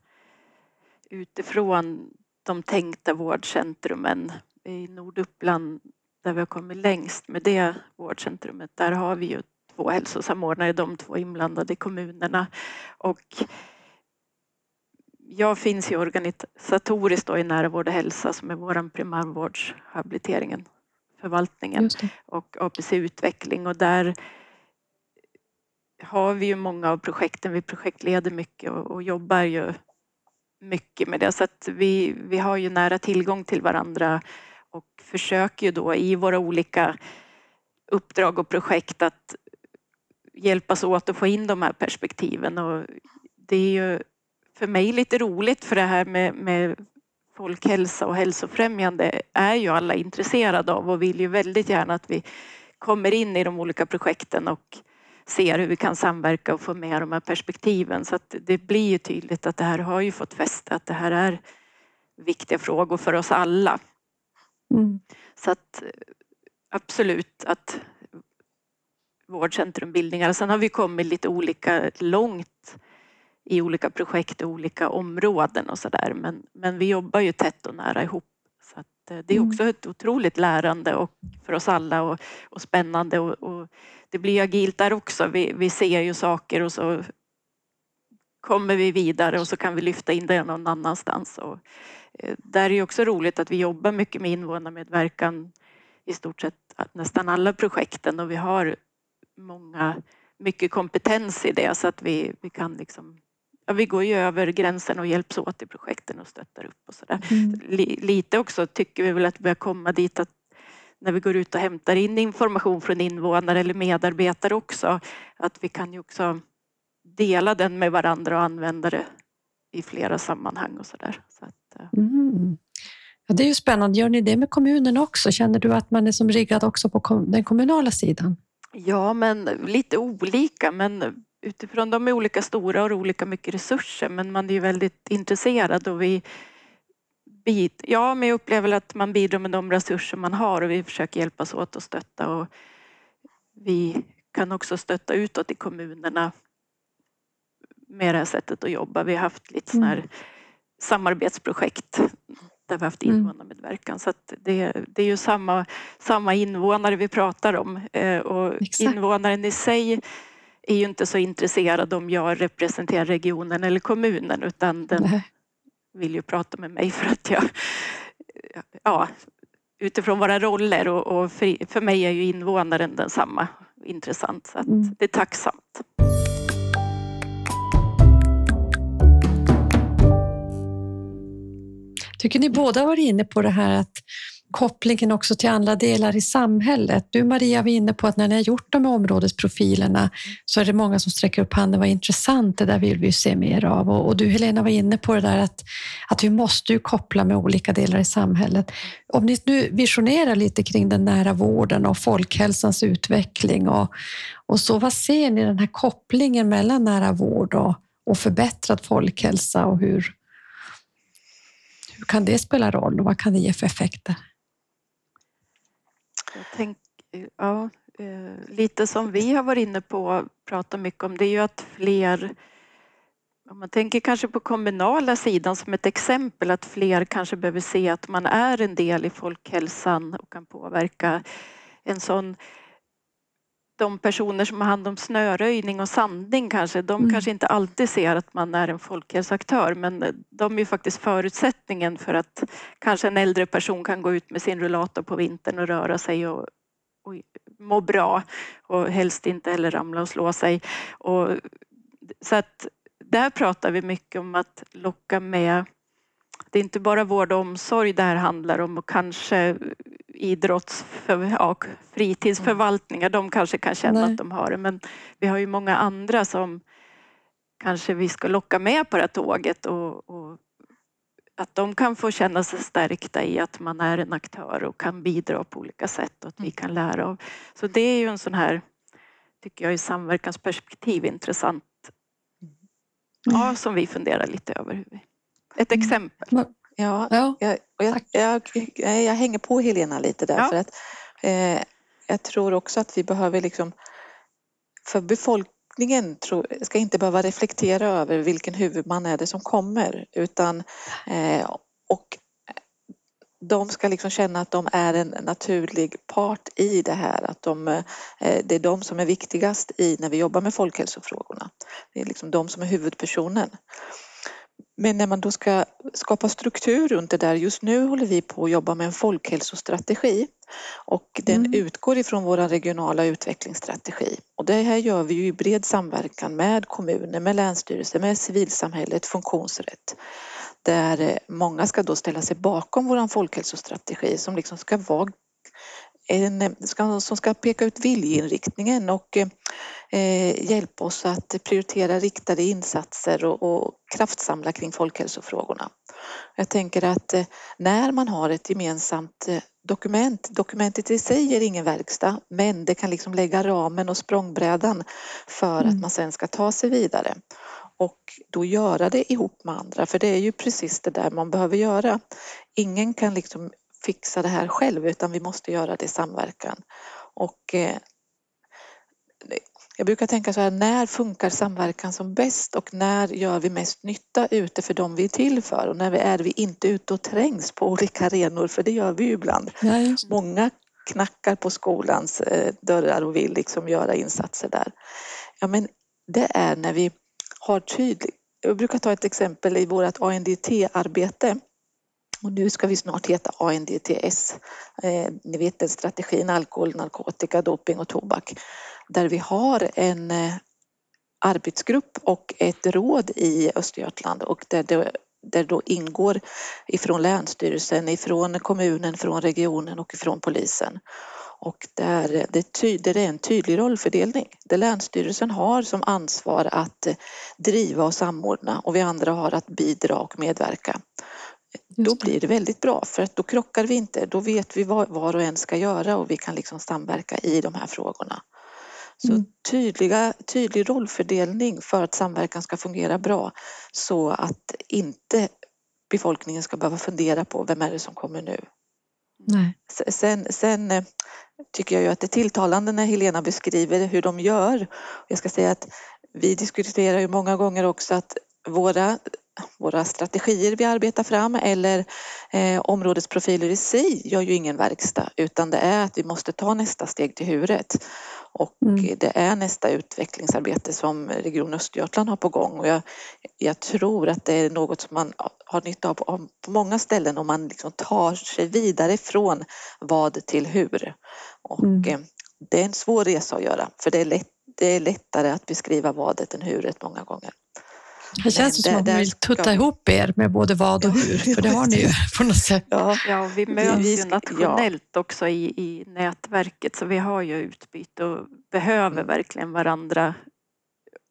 utifrån de tänkta vårdcentrumen i Norduppland där vi har kommit längst med det vårdcentrumet. Där har vi ju två hälsosamordnare, de två inblandade kommunerna och jag finns ju organisatoriskt då i nära vård och hälsa som är vår primärvårdshabiliteringen, förvaltningen och APC utveckling. Och där har vi ju många av projekten, vi projektleder mycket och, och jobbar ju mycket med det. Så att vi, vi har ju nära tillgång till varandra och försöker ju då i våra olika uppdrag och projekt att hjälpas åt att få in de här perspektiven. Och det är ju för mig lite roligt för det här med, med folkhälsa och hälsofrämjande är ju alla intresserade av och vill ju väldigt gärna att vi kommer in i de olika projekten och ser hur vi kan samverka och få med de här perspektiven så att det blir ju tydligt att det här har ju fått fäste, att det här är viktiga frågor för oss alla. Mm. Så att absolut att vårdcentrumbildningar. Sen har vi kommit lite olika långt i olika projekt och olika områden och sådär. Men, men vi jobbar ju tätt och nära ihop. Så eh, det är Mm. också ett otroligt lärande och för oss alla och, och spännande och, och det blir agilt där också. Vi, vi ser ju saker och så kommer vi vidare och så kan vi lyfta in det någon annanstans. Och, eh, där är det också roligt att vi jobbar mycket med invånarmedverkan i stort sett nästan alla projekten och vi har många, mycket kompetens i det så att vi, vi kan liksom Ja, vi går ju över gränsen och hjälps åt i projekten och stöttar upp och sådär. Mm. Lite också tycker vi väl att vi börjar komma dit att när vi går ut och hämtar in information från invånare eller medarbetare också, att vi kan ju också dela den med varandra och använda det i flera sammanhang och sådär. Så att, eh, Mm. Ja, det är ju spännande. Gör ni det med kommunen också? Känner du att man är som riggad också på den kommunala sidan? Ja, men lite olika. Men utifrån de är olika stora och har olika mycket resurser. Men man är ju väldigt intresserad och vi ja, men jag upplever att man bidrar med de resurser man har och vi försöker hjälpas åt att stötta och vi kan också stötta utåt i kommunerna med det här sättet att jobba. Vi har haft lite sådana här samarbetsprojekt där vi har haft Mm. invånarmedverkan. Så att det, det är ju samma, samma invånare vi pratar om eh, och Exakt. invånaren i sig är ju inte så intresserad om jag representerar regionen eller kommunen utan den Nej. vill ju prata med mig för att jag, ja, utifrån våra roller och, och för, för mig är ju invånaren densamma intressant så Mm. det är tacksamt. Tycker ni båda var inne på det här att kopplingen också till andra delar i samhället. Du Maria var inne på att när ni har gjort de här områdesprofilerna så är det många som sträcker upp handen. Vad intressant, det där vill vi ju se mer av. Och, och du Helena var inne på det där att, att vi måste ju koppla med olika delar i samhället. Om ni nu visionerar lite kring den nära vården och folkhälsans utveckling och, och så, vad ser ni den här kopplingen mellan nära vård och, och förbättrad folkhälsa och hur, hur kan det spela roll och vad kan det ge för effekter? Jag tänk, ja, eh, lite som vi har varit inne på och pratat mycket om det är ju att fler om man tänker kanske på kommunala sidan som ett exempel att fler kanske behöver se att man är en del i folkhälsan och kan påverka en sån de personer som har hand om snöröjning och sandning kanske, de Mm. kanske inte alltid ser att man är en folkhälsoaktör men de är ju faktiskt förutsättningen för att kanske en äldre person kan gå ut med sin rullator på vintern och röra sig och, och må bra och helst inte heller ramla och slå sig. Och, så att där pratar vi mycket om att locka med det är inte bara vård och omsorg det här handlar om och kanske idrotts ja, fritidsförvaltningar, de kanske kan känna Nej. att de har det men vi har ju många andra som kanske vi ska locka med på det här tåget och, och att de kan få känna sig stärkta i att man är en aktör och kan bidra på olika sätt och att vi mm. kan lära av. Så det är ju en sån här, tycker jag i samverkansperspektiv intressant, mm. ja, som vi funderar lite över. Ett mm. exempel. Ja, ja. Jag, jag, jag, jag, hänger på Helena lite där ja. för att eh, jag tror också att vi behöver liksom för befolkningen tror, ska inte behöva reflektera över vilken huvudman är det som kommer utan eh, och de ska liksom känna att de är en naturlig part i det här, att de, eh, det är de som är viktigast i när vi jobbar med folkhälsofrågorna. Det är liksom de som är huvudpersonen. Men när man då ska skapa struktur runt det där, just nu håller vi på att jobba med en folkhälsostrategi och den mm. utgår ifrån vår regionala utvecklingsstrategi. Och det här gör vi ju i bred samverkan med kommuner, med länsstyrelser, med civilsamhället, funktionsrätt. Där många ska då ställa sig bakom vår folkhälsostrategi som liksom ska vara en, som ska peka ut viljeinriktningen och eh, hjälpa oss att prioritera riktade insatser och, och kraftsamla kring folkhälsofrågorna. Jag tänker att eh, när man har ett gemensamt eh, dokument, dokumentet i sig ger ingen verkstad men det kan liksom lägga ramen och språngbrädan för mm. att man sen ska ta sig vidare och då göra det ihop med andra för det är ju precis det där man behöver göra. Ingen kan liksom fixa det här själv utan vi måste göra det i samverkan. Och eh, jag brukar tänka så här, när funkar samverkan som bäst och när gör vi mest nytta ute för dem vi är till för och när är vi inte ute och trängs på olika arenor för det gör vi ju ibland. Ja, Många knackar på skolans eh, dörrar och vill liksom göra insatser där. Ja men det är när vi har tydligt, jag brukar ta ett exempel i vårt ANDT-arbete och nu ska vi snart heta ANDTS. Eh, ni vet den strategin alkohol, narkotika, doping och tobak. Där vi har en eh, arbetsgrupp och ett råd i Östergötland och där det där då ingår ifrån Länsstyrelsen, ifrån kommunen, från regionen och ifrån polisen. Och där eh, det, tyder, det är en tydlig rollfördelning. Där Länsstyrelsen har som ansvar att eh, driva och samordna och vi andra har att bidra och medverka då blir det väldigt bra för att då krockar vi inte. Då vet vi vad var och en ska göra och vi kan liksom samverka i de här frågorna. Så mm. tydliga, tydlig rollfördelning för att samverkan ska fungera bra så att inte befolkningen ska behöva fundera på vem är det som kommer nu. Nej. Sen, sen eh, tycker jag ju att det är tilltalande när Helena beskriver hur de gör. Jag ska säga att vi diskuterar ju många gånger också att våra våra strategier vi arbetar fram eller eh, områdesprofiler i sig gör ju ingen verkstad utan det är att vi måste ta nästa steg till huret. Och mm. det är nästa utvecklingsarbete som Region Östergötland har på gång och jag, jag, tror att det är något som man har nytta av på, på många ställen om man liksom tar sig vidare från vad till hur. Och mm. eh, det är en svår resa att göra för det är, lätt, det är lättare att beskriva vadet än huret många gånger. Det känns det, som att man vill tutta ska... ihop er med både vad och hur, för det har ni ju på något sätt. Ja, ja vi möts ju nationellt ja. också i, i nätverket så vi har ju utbyte och behöver mm. verkligen varandra.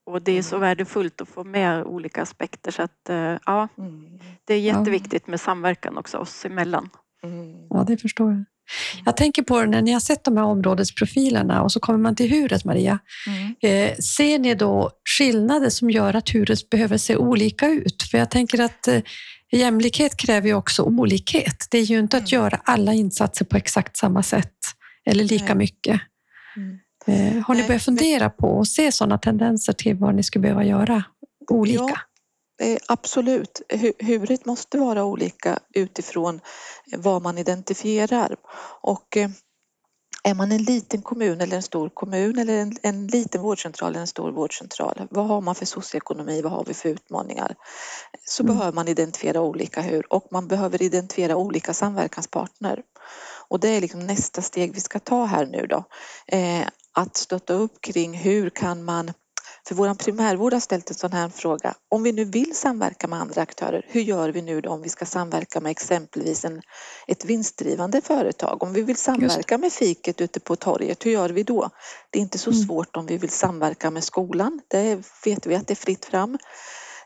Och det är så mm. värdefullt att få med olika aspekter så att eh, ja, mm. det är jätteviktigt med samverkan också oss emellan. Mm. Ja, det förstår jag. Jag tänker på när ni har sett de här områdesprofilerna och så kommer man till huret, Maria. Mm. Eh, ser ni då skillnader som gör att huret behöver se olika ut? För jag tänker att eh, jämlikhet kräver ju också olikhet. Det är ju inte att mm. göra alla insatser på exakt samma sätt eller lika Nej. mycket. Mm. Eh, har ni börjat fundera på och se sådana tendenser till vad ni skulle behöva göra olika? Ja. Eh, absolut, huret måste vara olika utifrån vad man identifierar. Och eh, är man en liten kommun eller en stor kommun eller en, en liten vårdcentral eller en stor vårdcentral, vad har man för socioekonomi, vad har vi för utmaningar? Så mm. behöver man identifiera olika hur och man behöver identifiera olika samverkanspartner. Och det är liksom nästa steg vi ska ta här nu då. Eh, att stötta upp kring hur kan man För vår primärvård har ställt en sån här fråga. Om vi nu vill samverka med andra aktörer, hur gör vi nu då om vi ska samverka med exempelvis en, ett vinstdrivande företag? Om vi vill samverka med fiket ute på torget, hur gör vi då? Det är inte så mm. svårt om vi vill samverka med skolan. Det vet vi att det är fritt fram.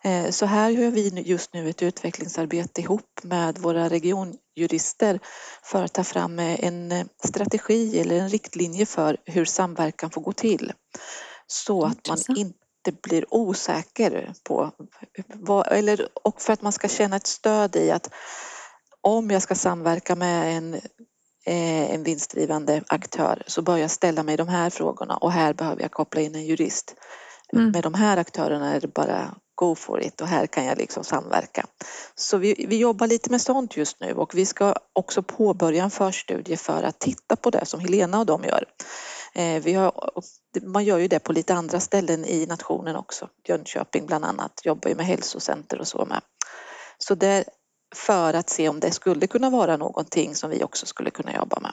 Eh, så här gör vi just nu ett utvecklingsarbete ihop med våra regionjurister för att ta fram en strategi eller en riktlinje för hur samverkan får gå till. Så att man inte blir osäker på vad, eller, och för att man ska känna ett stöd i att om jag ska samverka med en, eh, en vinstdrivande aktör så bör jag ställa mig de här frågorna och här behöver jag koppla in en jurist. Mm. Med de här aktörerna är det bara go for it och här kan jag liksom samverka. Så vi, vi jobbar lite med sånt just nu och vi ska också påbörja en förstudie för att titta på det som Helena och de gör. Eh, vi har, man gör ju det på lite andra ställen i nationen också. Jönköping bland annat jobbar ju med hälsocenter och så med. Så det för att se om det skulle kunna vara någonting som vi också skulle kunna jobba med.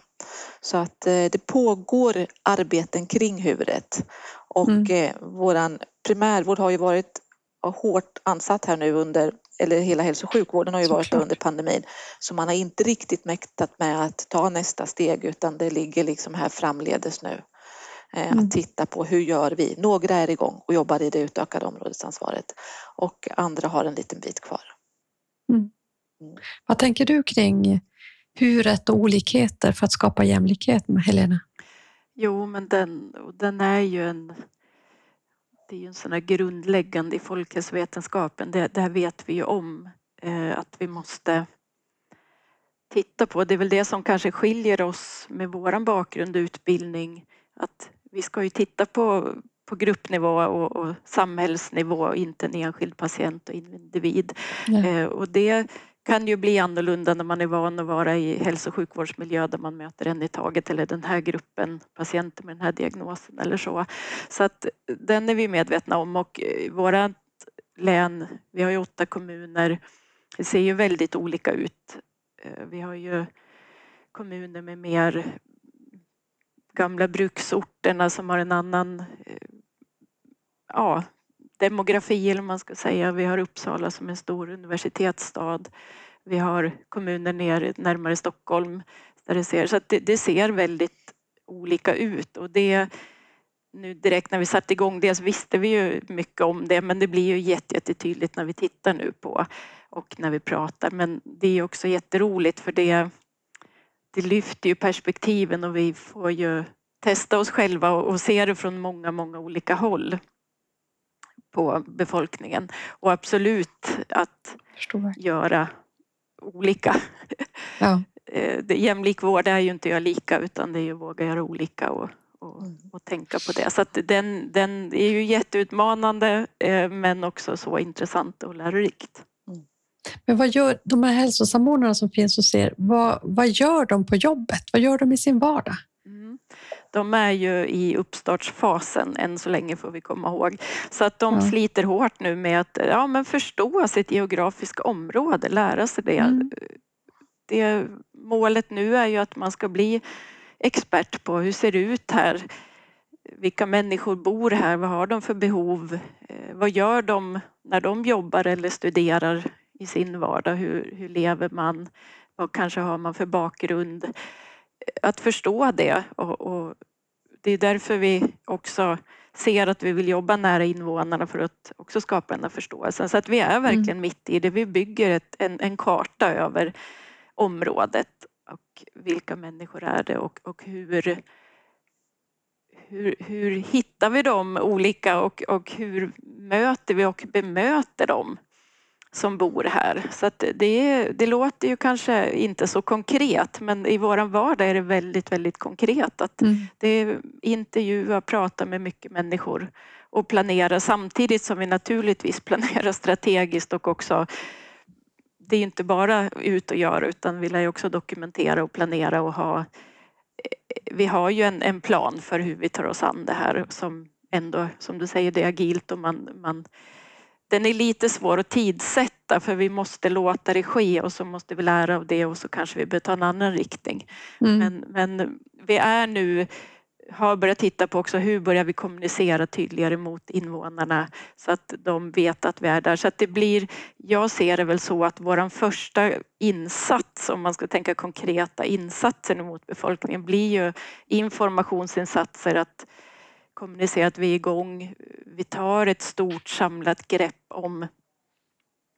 Så att eh, det pågår arbeten kring huvudet och mm. Eh, våran primärvård har ju varit hårt ansatt här nu under, eller hela hälso och sjukvården har ju varit under pandemin. Så man har inte riktigt mäktat med att ta nästa steg utan det ligger liksom här framledes nu. Eh, mm. Att titta på hur gör vi? Några är igång och jobbar i det utökade områdesansvaret och andra har en liten bit kvar. Mm. Mm. Vad tänker du kring huret och olikheter för att skapa jämlikhet med Helena? Jo, men den, den är ju en det är ju en sån här grundläggande i folkhälsovetenskapen. Det, det här vet vi ju om eh, att vi måste titta på. Det är väl det som kanske skiljer oss med våran bakgrund och utbildning. Att vi ska ju titta på, på gruppnivå och, och samhällsnivå, inte en enskild patient och individ. Ja. Eh, och det kan ju bli annorlunda när man är van att vara i hälso och sjukvårdsmiljö där man möter en i taget eller den här gruppen patienter med den här diagnosen eller så. Så att den är vi medvetna om och eh, vårat län, vi har ju åtta kommuner, det ser ju väldigt olika ut. Eh, vi har ju kommuner med mer gamla bruksorterna som har en annan eh, ja, demografi eller man ska säga. Vi har Uppsala som en stor universitetsstad. Vi har kommuner ner närmare Stockholm där det ser, så att det, det ser väldigt olika ut och det nu direkt när vi satte igång det så visste vi ju mycket om det men det blir ju jättetydligt när vi tittar nu på och när vi pratar men det är också jätteroligt för det det lyfter ju perspektiven och vi får ju testa oss själva och se det från många, många olika håll på befolkningen och absolut att göra olika. Ja. Eh, jämlik vård är ju inte göra lika utan det är ju våga göra olika och, och, mm. och tänka på det. Så den, den är ju jätteutmanande eh, men också så intressant och lärorikt. Mm. Men vad gör de här hälsosamordnarna som finns hos er? Vad, vad gör de på jobbet? Vad gör de i sin vardag? De är ju i uppstartsfasen än så länge får vi komma ihåg. Så att de mm. sliter hårt nu med att ja, men förstå sitt geografiska område, lära sig det. Mm. det. Målet nu är ju att man ska bli expert på hur ser det ut här? Vilka människor bor här? Vad har de för behov? Eh, vad gör de när de jobbar eller studerar i sin vardag? Hur, hur lever man? Vad kanske har man för bakgrund? Att förstå det och, och, det är därför vi också ser att vi vill jobba nära invånarna för att också skapa den här förståelsen. Så att vi är verkligen mm. mitt i det. Vi bygger ett, en, en karta över området och vilka människor är det och, och hur, hur, hur hittar vi dem olika och, och hur möter vi och bemöter dem? Som bor här. Så det, det låter ju kanske inte så konkret men i vår vardag är det väldigt, väldigt konkret. Att mm. det är intervjua, prata med mycket människor och planera samtidigt som vi naturligtvis planerar strategiskt och också det är inte bara ut och göra utan vi lär ju också dokumentera och planera och ha vi har ju en, en plan för hur vi tar oss an det här som ändå, som du säger, det är agilt och man, man den är lite svår att tidsätta för vi måste låta det ske och så måste vi lära av det och så kanske vi behöver ta en annan riktning. Mm. Men, men vi är nu har börjat titta på också hur börjar vi kommunicera tydligare mot invånarna så att de vet att vi är där. Så att det blir, jag ser det väl så att våran första insats, om man ska tänka konkreta insatser mot befolkningen, blir ju informationsinsatser att kommunicera att vi är igång. Vi tar ett stort samlat grepp om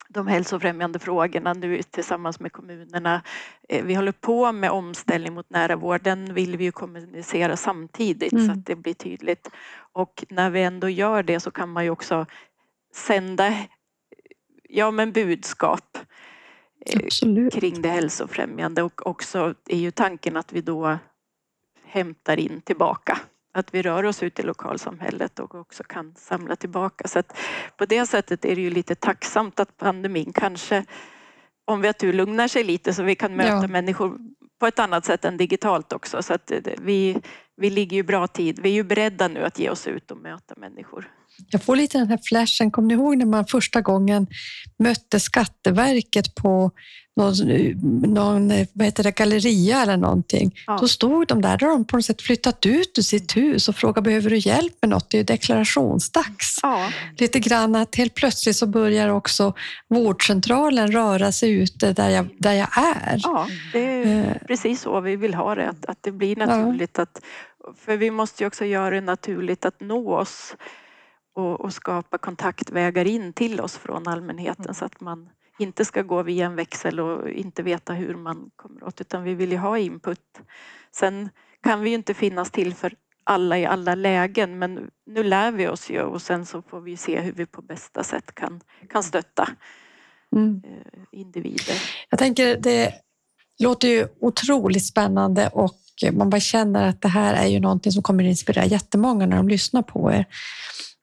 de hälsofrämjande frågorna nu tillsammans med kommunerna. Eh, vi håller på med omställning mot nära vård. Den vill vi ju kommunicera samtidigt mm. så att det blir tydligt. Och när vi ändå gör det så kan man ju också sända ja, men budskap eh, Absolut. kring det hälsofrämjande och också är ju tanken att vi då hämtar in tillbaka att vi rör oss ut i lokalsamhället och också kan samla tillbaka. Så på det sättet är det ju lite tacksamt att pandemin kanske, om vi har tur, lugnar sig lite så vi kan möta ja. människor på ett annat sätt än digitalt också. Så att vi, vi ligger ju bra tid. Vi är ju beredda nu att ge oss ut och möta människor. Jag får lite den här flashen. Kommer ni ihåg när man första gången mötte Skatteverket på någon, någon vad heter det, galleria eller någonting. Ja. Då stod de där, då har de på något sätt flyttat ut ur sitt hus och frågat behöver du hjälp med något? Det är ju deklarationsdags. Ja. Lite grann att helt plötsligt så börjar också vårdcentralen röra sig ute där jag, där jag är. Ja, det är uh, precis så vi vill ha det, att, att det blir naturligt. Ja. Att, för vi måste ju också göra det naturligt att nå oss och, och skapa kontaktvägar in till oss från allmänheten så att man inte ska gå via en växel och inte veta hur man kommer åt utan vi vill ju ha input. Sen kan vi ju inte finnas till för alla i alla lägen men nu lär vi oss ju och sen så får vi se hur vi på bästa sätt kan, kan stötta mm. Eh, individer. Jag tänker det låter ju otroligt spännande och man bara känner att det här är ju någonting som kommer att inspirera jättemånga när de lyssnar på er.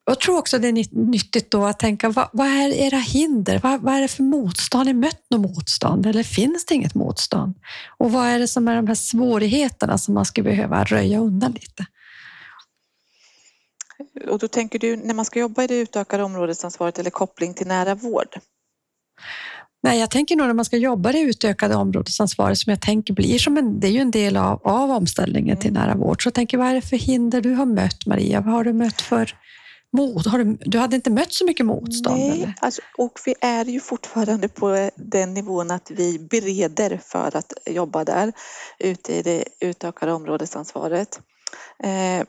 Jag tror också det är nyttigt då att tänka, vad, vad är era hinder? Vad, vad, är det för motstånd? Har ni mött något motstånd eller finns det inget motstånd? Och vad är det som är de här svårigheterna som man skulle behöva röja undan lite? Och då tänker du när man ska jobba i det utökade områdesansvaret eller koppling till nära vård? Nej, jag tänker nog när man ska jobba det utökade områdesansvaret som jag tänker blir som en, det är ju en del av, av omställningen till mm. nära vård. Så jag tänker, vad är det för hinder du har mött Maria? Vad har du mött för mot? Har du, du hade inte mött så mycket motstånd? Nej, alltså, och vi är ju fortfarande på den nivån att vi bereder för att jobba där ute i det utökade områdesansvaret. Eh,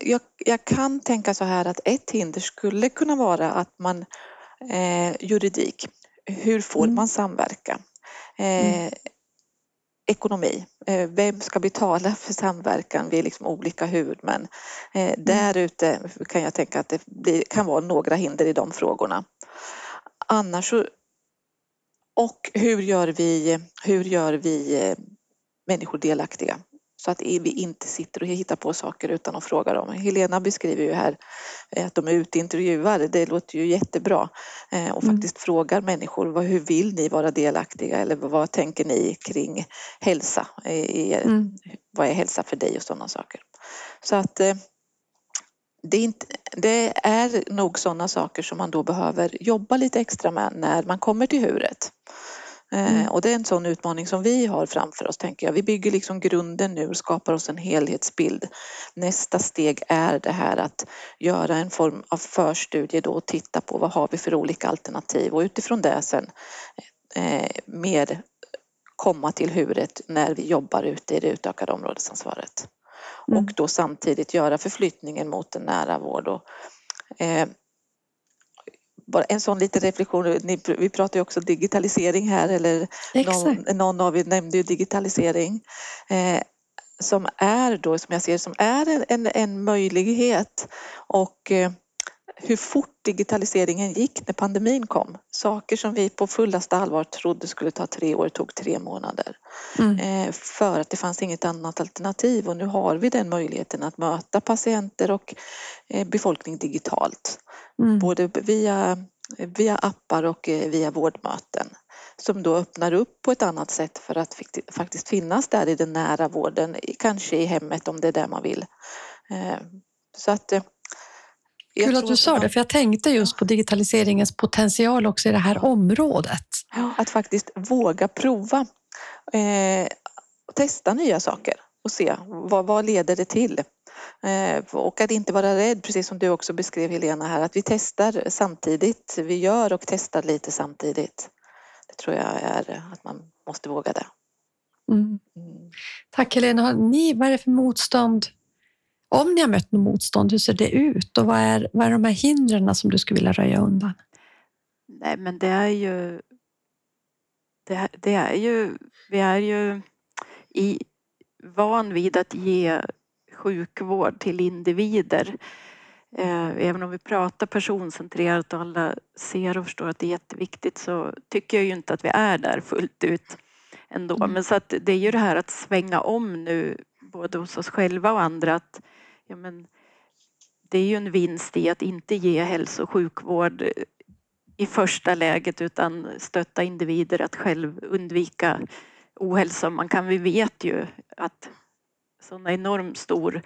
jag, jag, kan tänka så här att ett hinder skulle kunna vara att man eh, juridik, hur får mm. man samverka? Eh, mm ekonomi. Eh, vem ska betala för samverkan? Vi är liksom olika huvudmän. Eh, mm. Där ute kan jag tänka att det kan vara några hinder i de frågorna. Annars så, och hur gör vi, hur gör vi eh, människor delaktiga? Så att vi inte sitter och hittar på saker utan att fråga dem. Helena beskriver ju här eh, att de är ute och intervjuar. Det låter ju jättebra. Eh, och mm. faktiskt mm. frågar människor hur vill ni vara delaktiga eller vad tänker ni kring hälsa? Mm. Vad är hälsa för dig och sådana saker. Så att eh, det är, inte, det är nog sådana saker som man då behöver jobba lite extra med när man kommer till huret. Eh, mm. Och det är en sån utmaning som vi har framför oss, tänker jag. Vi bygger liksom grunden nu och skapar oss en helhetsbild. Nästa steg är det här att göra en form av förstudie då och titta på vad har vi för olika alternativ och utifrån det sen eh, mer komma till huret när vi jobbar ute i det utökade områdesansvaret. Mm. Och då samtidigt göra förflyttningen mot en nära vård. Och, eh, bara en sån liten reflektion, vi pratar ju också digitalisering här eller någon, någon, av er nämnde ju digitalisering. Eh, som är då, som jag ser som är en, en, en möjlighet och eh, hur fort digitaliseringen gick när pandemin kom. Saker som vi på fullaste allvar trodde skulle ta tre år tog tre månader. Mm. Eh, för att det fanns inget annat alternativ och nu har vi den möjligheten att möta patienter och eh, befolkning digitalt. Mm. Både via, via appar och eh, via vårdmöten som då öppnar upp på ett annat sätt för att faktiskt finnas där i den nära vården, kanske i hemmet om det är där man vill. Så att Kul att du sa det, för jag tänkte just på digitaliseringens potential också i det här området. Att faktiskt våga prova eh, och testa nya saker och se vad, vad leder det till? Eh, och att inte vara rädd, precis som du också beskrev Helena här, att vi testar samtidigt. Vi gör och testar lite samtidigt. Det tror jag är att man måste våga det. Mm. Mm. Tack Helena. Har ni, vad är det för motstånd? Om ni har mött något motstånd, hur ser det ut och vad är, vad är de här hindren som du skulle vilja röja undan? Nej, men det är ju det, det är ju, vi är ju i, van vid att ge sjukvård till individer. Eh, även om vi pratar personcentrerat och alla ser och förstår att det är jätteviktigt så tycker jag ju inte att vi är där fullt ut ändå. Mm. Men så att det är ju det här att svänga om nu både hos oss själva och andra att ja men, det är ju en vinst i att inte ge hälso och sjukvård i första läget utan stötta individer att själv undvika ohälsa. Man kan, vi vet ju att sådana enormt stor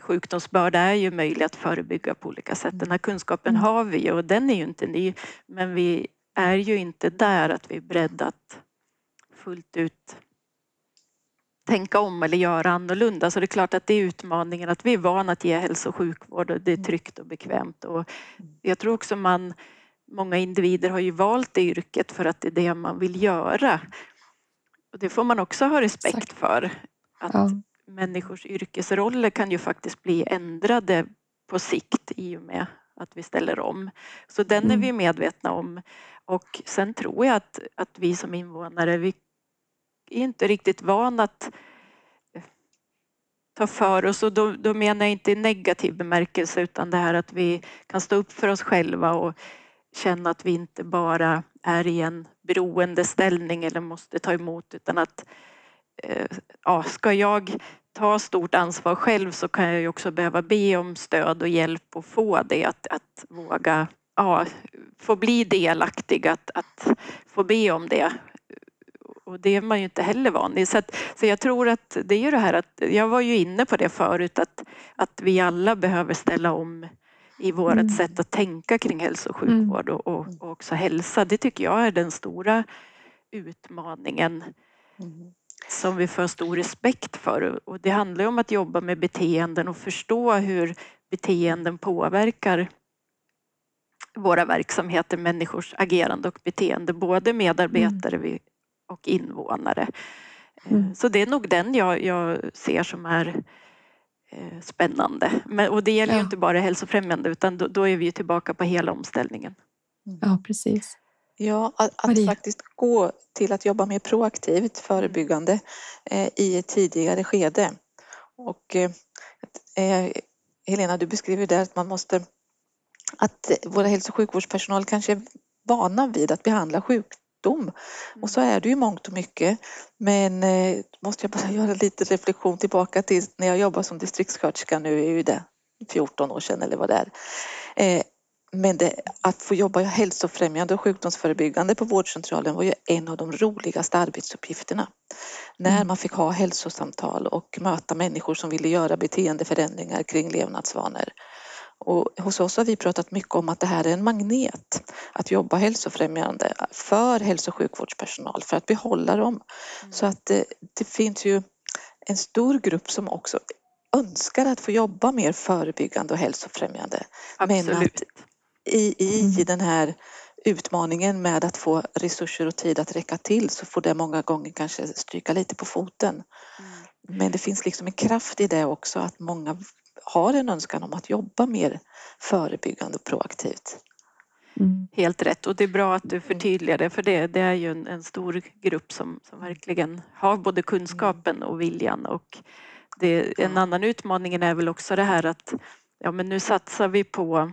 sjukdomsbörda är ju möjlig att förebygga på olika sätt. Den här kunskapen mm. har vi och den är ju inte ny men vi är ju inte där att vi är beredda att fullt ut tänka om eller göra annorlunda. Så det är klart att det är utmaningen att vi är vana att ge hälso och sjukvård och det är tryggt och bekvämt. Och jag tror också man, många individer har ju valt det yrket för att det är det man vill göra. Och det får man också ha respekt Exakt. för. Att ja. människors yrkesroller kan ju faktiskt bli ändrade på sikt i och med att vi ställer om. Så den är vi mm. medvetna om. Och sen tror jag att, att vi som invånare, vi är inte riktigt vana att eh, ta för oss. Och då, då menar jag inte i negativ bemärkelse utan det här att vi kan stå upp för oss själva och känna att vi inte bara är i en beroendeställning eller måste ta emot utan att eh, ja, ska jag ta stort ansvar själv så kan jag ju också behöva be om stöd och hjälp och få det att, att våga ja, få bli delaktig, att, att få be om det och det är man ju inte heller van vid. Så, att, så jag tror att det är ju det här att, jag var ju inne på det förut, att, att vi alla behöver ställa om i vårt mm. sätt att tänka kring hälso och mm. sjukvård och, och, och, också hälsa. Det tycker jag är den stora utmaningen mm. som vi får stor respekt för. Och det handlar om att jobba med beteenden och förstå hur beteenden påverkar våra verksamheter, människors agerande och beteende, både medarbetare mm och invånare. Eh, mm. Så det är nog den jag, jag ser som är eh, spännande. Men, och det gäller ja. ju inte bara hälsofrämjande utan då, då, är vi ju tillbaka på hela omställningen. Mm. Ja, precis. Ja, att, att faktiskt gå till att jobba mer proaktivt förebyggande eh, i ett tidigare skede. Och eh, eh Helena, du beskriver där att man måste att våra hälso och sjukvårdspersonal kanske är vana vid att behandla sjuk, sjukdom. Och så är det ju mångt och mycket. Men eh, måste jag bara göra lite reflektion tillbaka till när jag jobbade som distriktssköterska, nu är ju det 14 år sedan eller vad det är. Eh, men det, att få jobba hälsofrämjande och sjukdomsförebyggande på vårdcentralen var ju en av de roligaste arbetsuppgifterna. När mm. man fick ha hälsosamtal och möta människor som ville göra beteendeförändringar kring levnadsvanor. Och hos oss har vi pratat mycket om att det här är en magnet att jobba hälsofrämjande för hälso och sjukvårdspersonal för att behålla dem. Mm. Så att det, det, finns ju en stor grupp som också önskar att få jobba mer förebyggande och hälsofrämjande. Absolut. Men att i, i mm. den här utmaningen med att få resurser och tid att räcka till så får det många gånger kanske stryka lite på foten. Mm. Men det finns liksom en kraft i det också att många har en önskan om att jobba mer förebyggande och proaktivt. Mm. Helt rätt och det är bra att du förtydligar det för det, det är ju en, en stor grupp som, som verkligen har både kunskapen och viljan och det, en annan utmaning är väl också det här att ja men nu satsar vi på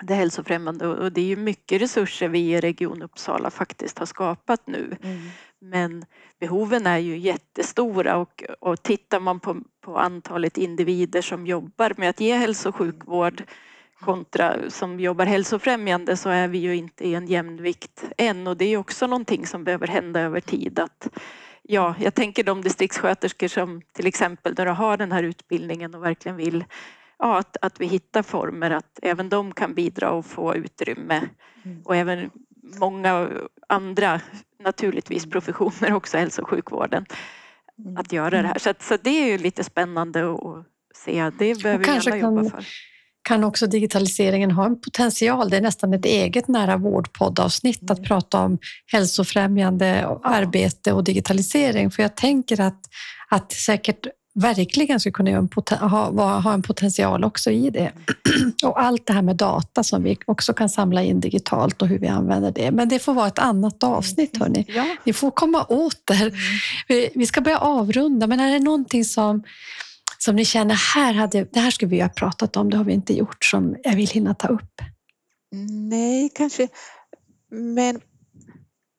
det hälsofrämjande och det är ju mycket resurser vi i Region Uppsala faktiskt har skapat nu. Mm. Men behoven är ju jättestora och, och tittar man på, på antalet individer som jobbar med att ge hälso och sjukvård kontra som jobbar hälsofrämjande så är vi ju inte i en jämnvikt än och det är också någonting som behöver hända över tid. Att, ja, jag tänker de distriktssköterskor som till exempel när de har den här utbildningen och verkligen vill ja, att, att vi hittar former att även de kan bidra och få utrymme mm. och även många andra naturligtvis professioner också, hälso och sjukvården. mm. att göra det här. Så, att, så det är ju lite spännande att se. Det behöver vi alla jobba för kan också digitaliseringen ha en potential. Det är nästan ett eget nära vårdpoddavsnitt att mm. prata om hälsofrämjande arbete och digitalisering. För jag tänker att, att säkert verkligen skulle kunna ha, ha en potential också i det. Och allt det här med data som vi också kan samla in digitalt och hur vi använder det. Men det får vara ett annat avsnitt, hörni. Ja. Ni får komma åter. Mm. Vi ska börja avrunda, men är det någonting som som ni känner, här hade, det här skulle vi ha pratat om, det har vi inte gjort, som jag vill hinna ta upp? Nej, kanske, men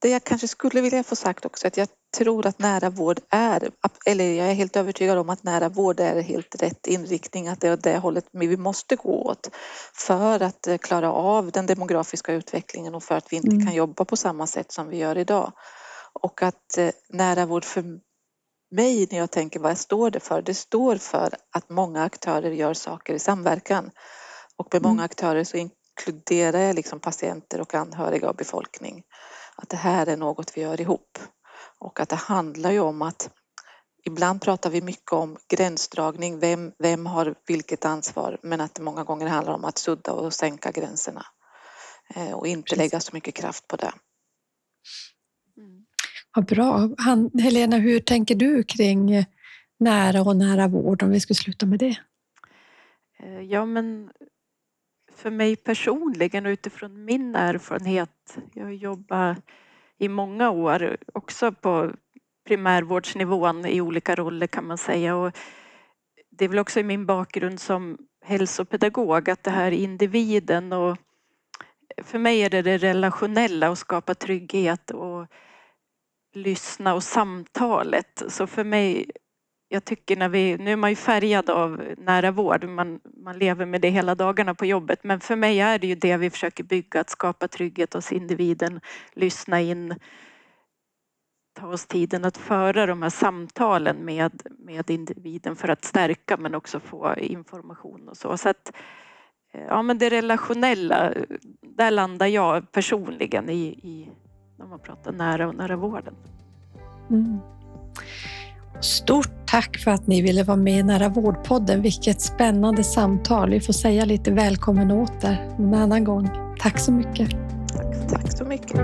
det jag kanske skulle vilja få sagt också att jag tror att nära vård är, eller jag är helt övertygad om att nära vård är helt rätt inriktning, att det är det hållet vi måste gå åt för att eh, klara av den demografiska utvecklingen och för att vi inte mm. kan jobba på samma sätt som vi gör idag. Och att eh, nära vård för mig när jag tänker vad står det för? Det står för att många aktörer gör saker i samverkan. Och med många mm. aktörer så inkluderar jag liksom patienter och anhöriga och befolkning. Att det här är något vi gör ihop. Och att det handlar ju om att ibland pratar vi mycket om gränsdragning, vem, vem har vilket ansvar, men att det många gånger handlar om att sudda och sänka gränserna eh, och inte lägga så mycket kraft på det. Vad bra. Han, Helena, hur tänker du kring nära och nära vård om vi skulle sluta med det? Eh, ja, men för mig personligen och utifrån min erfarenhet. Jag har jobbat i många år också på primärvårdsnivån i olika roller kan man säga. Och det är väl också i min bakgrund som hälsopedagog att det här individen och för mig är det det relationella och skapa trygghet och lyssna och samtalet. Så för mig, jag tycker när vi, nu är man ju färgad av nära vård, man, man lever med det hela dagarna på jobbet, men för mig är det ju det vi försöker bygga, att skapa trygghet hos individen, lyssna in, ta oss tiden att föra de här samtalen med, med individen för att stärka men också få information och så. så att, ja men det relationella, där landar jag personligen i, i när man pratar nära och nära vården. Mm. Stort tack för att ni ville vara med i Nära vårdpodden. Vilket spännande samtal. Vi får säga lite välkommen åter en annan gång. Tack så mycket. Tack, tack så mycket.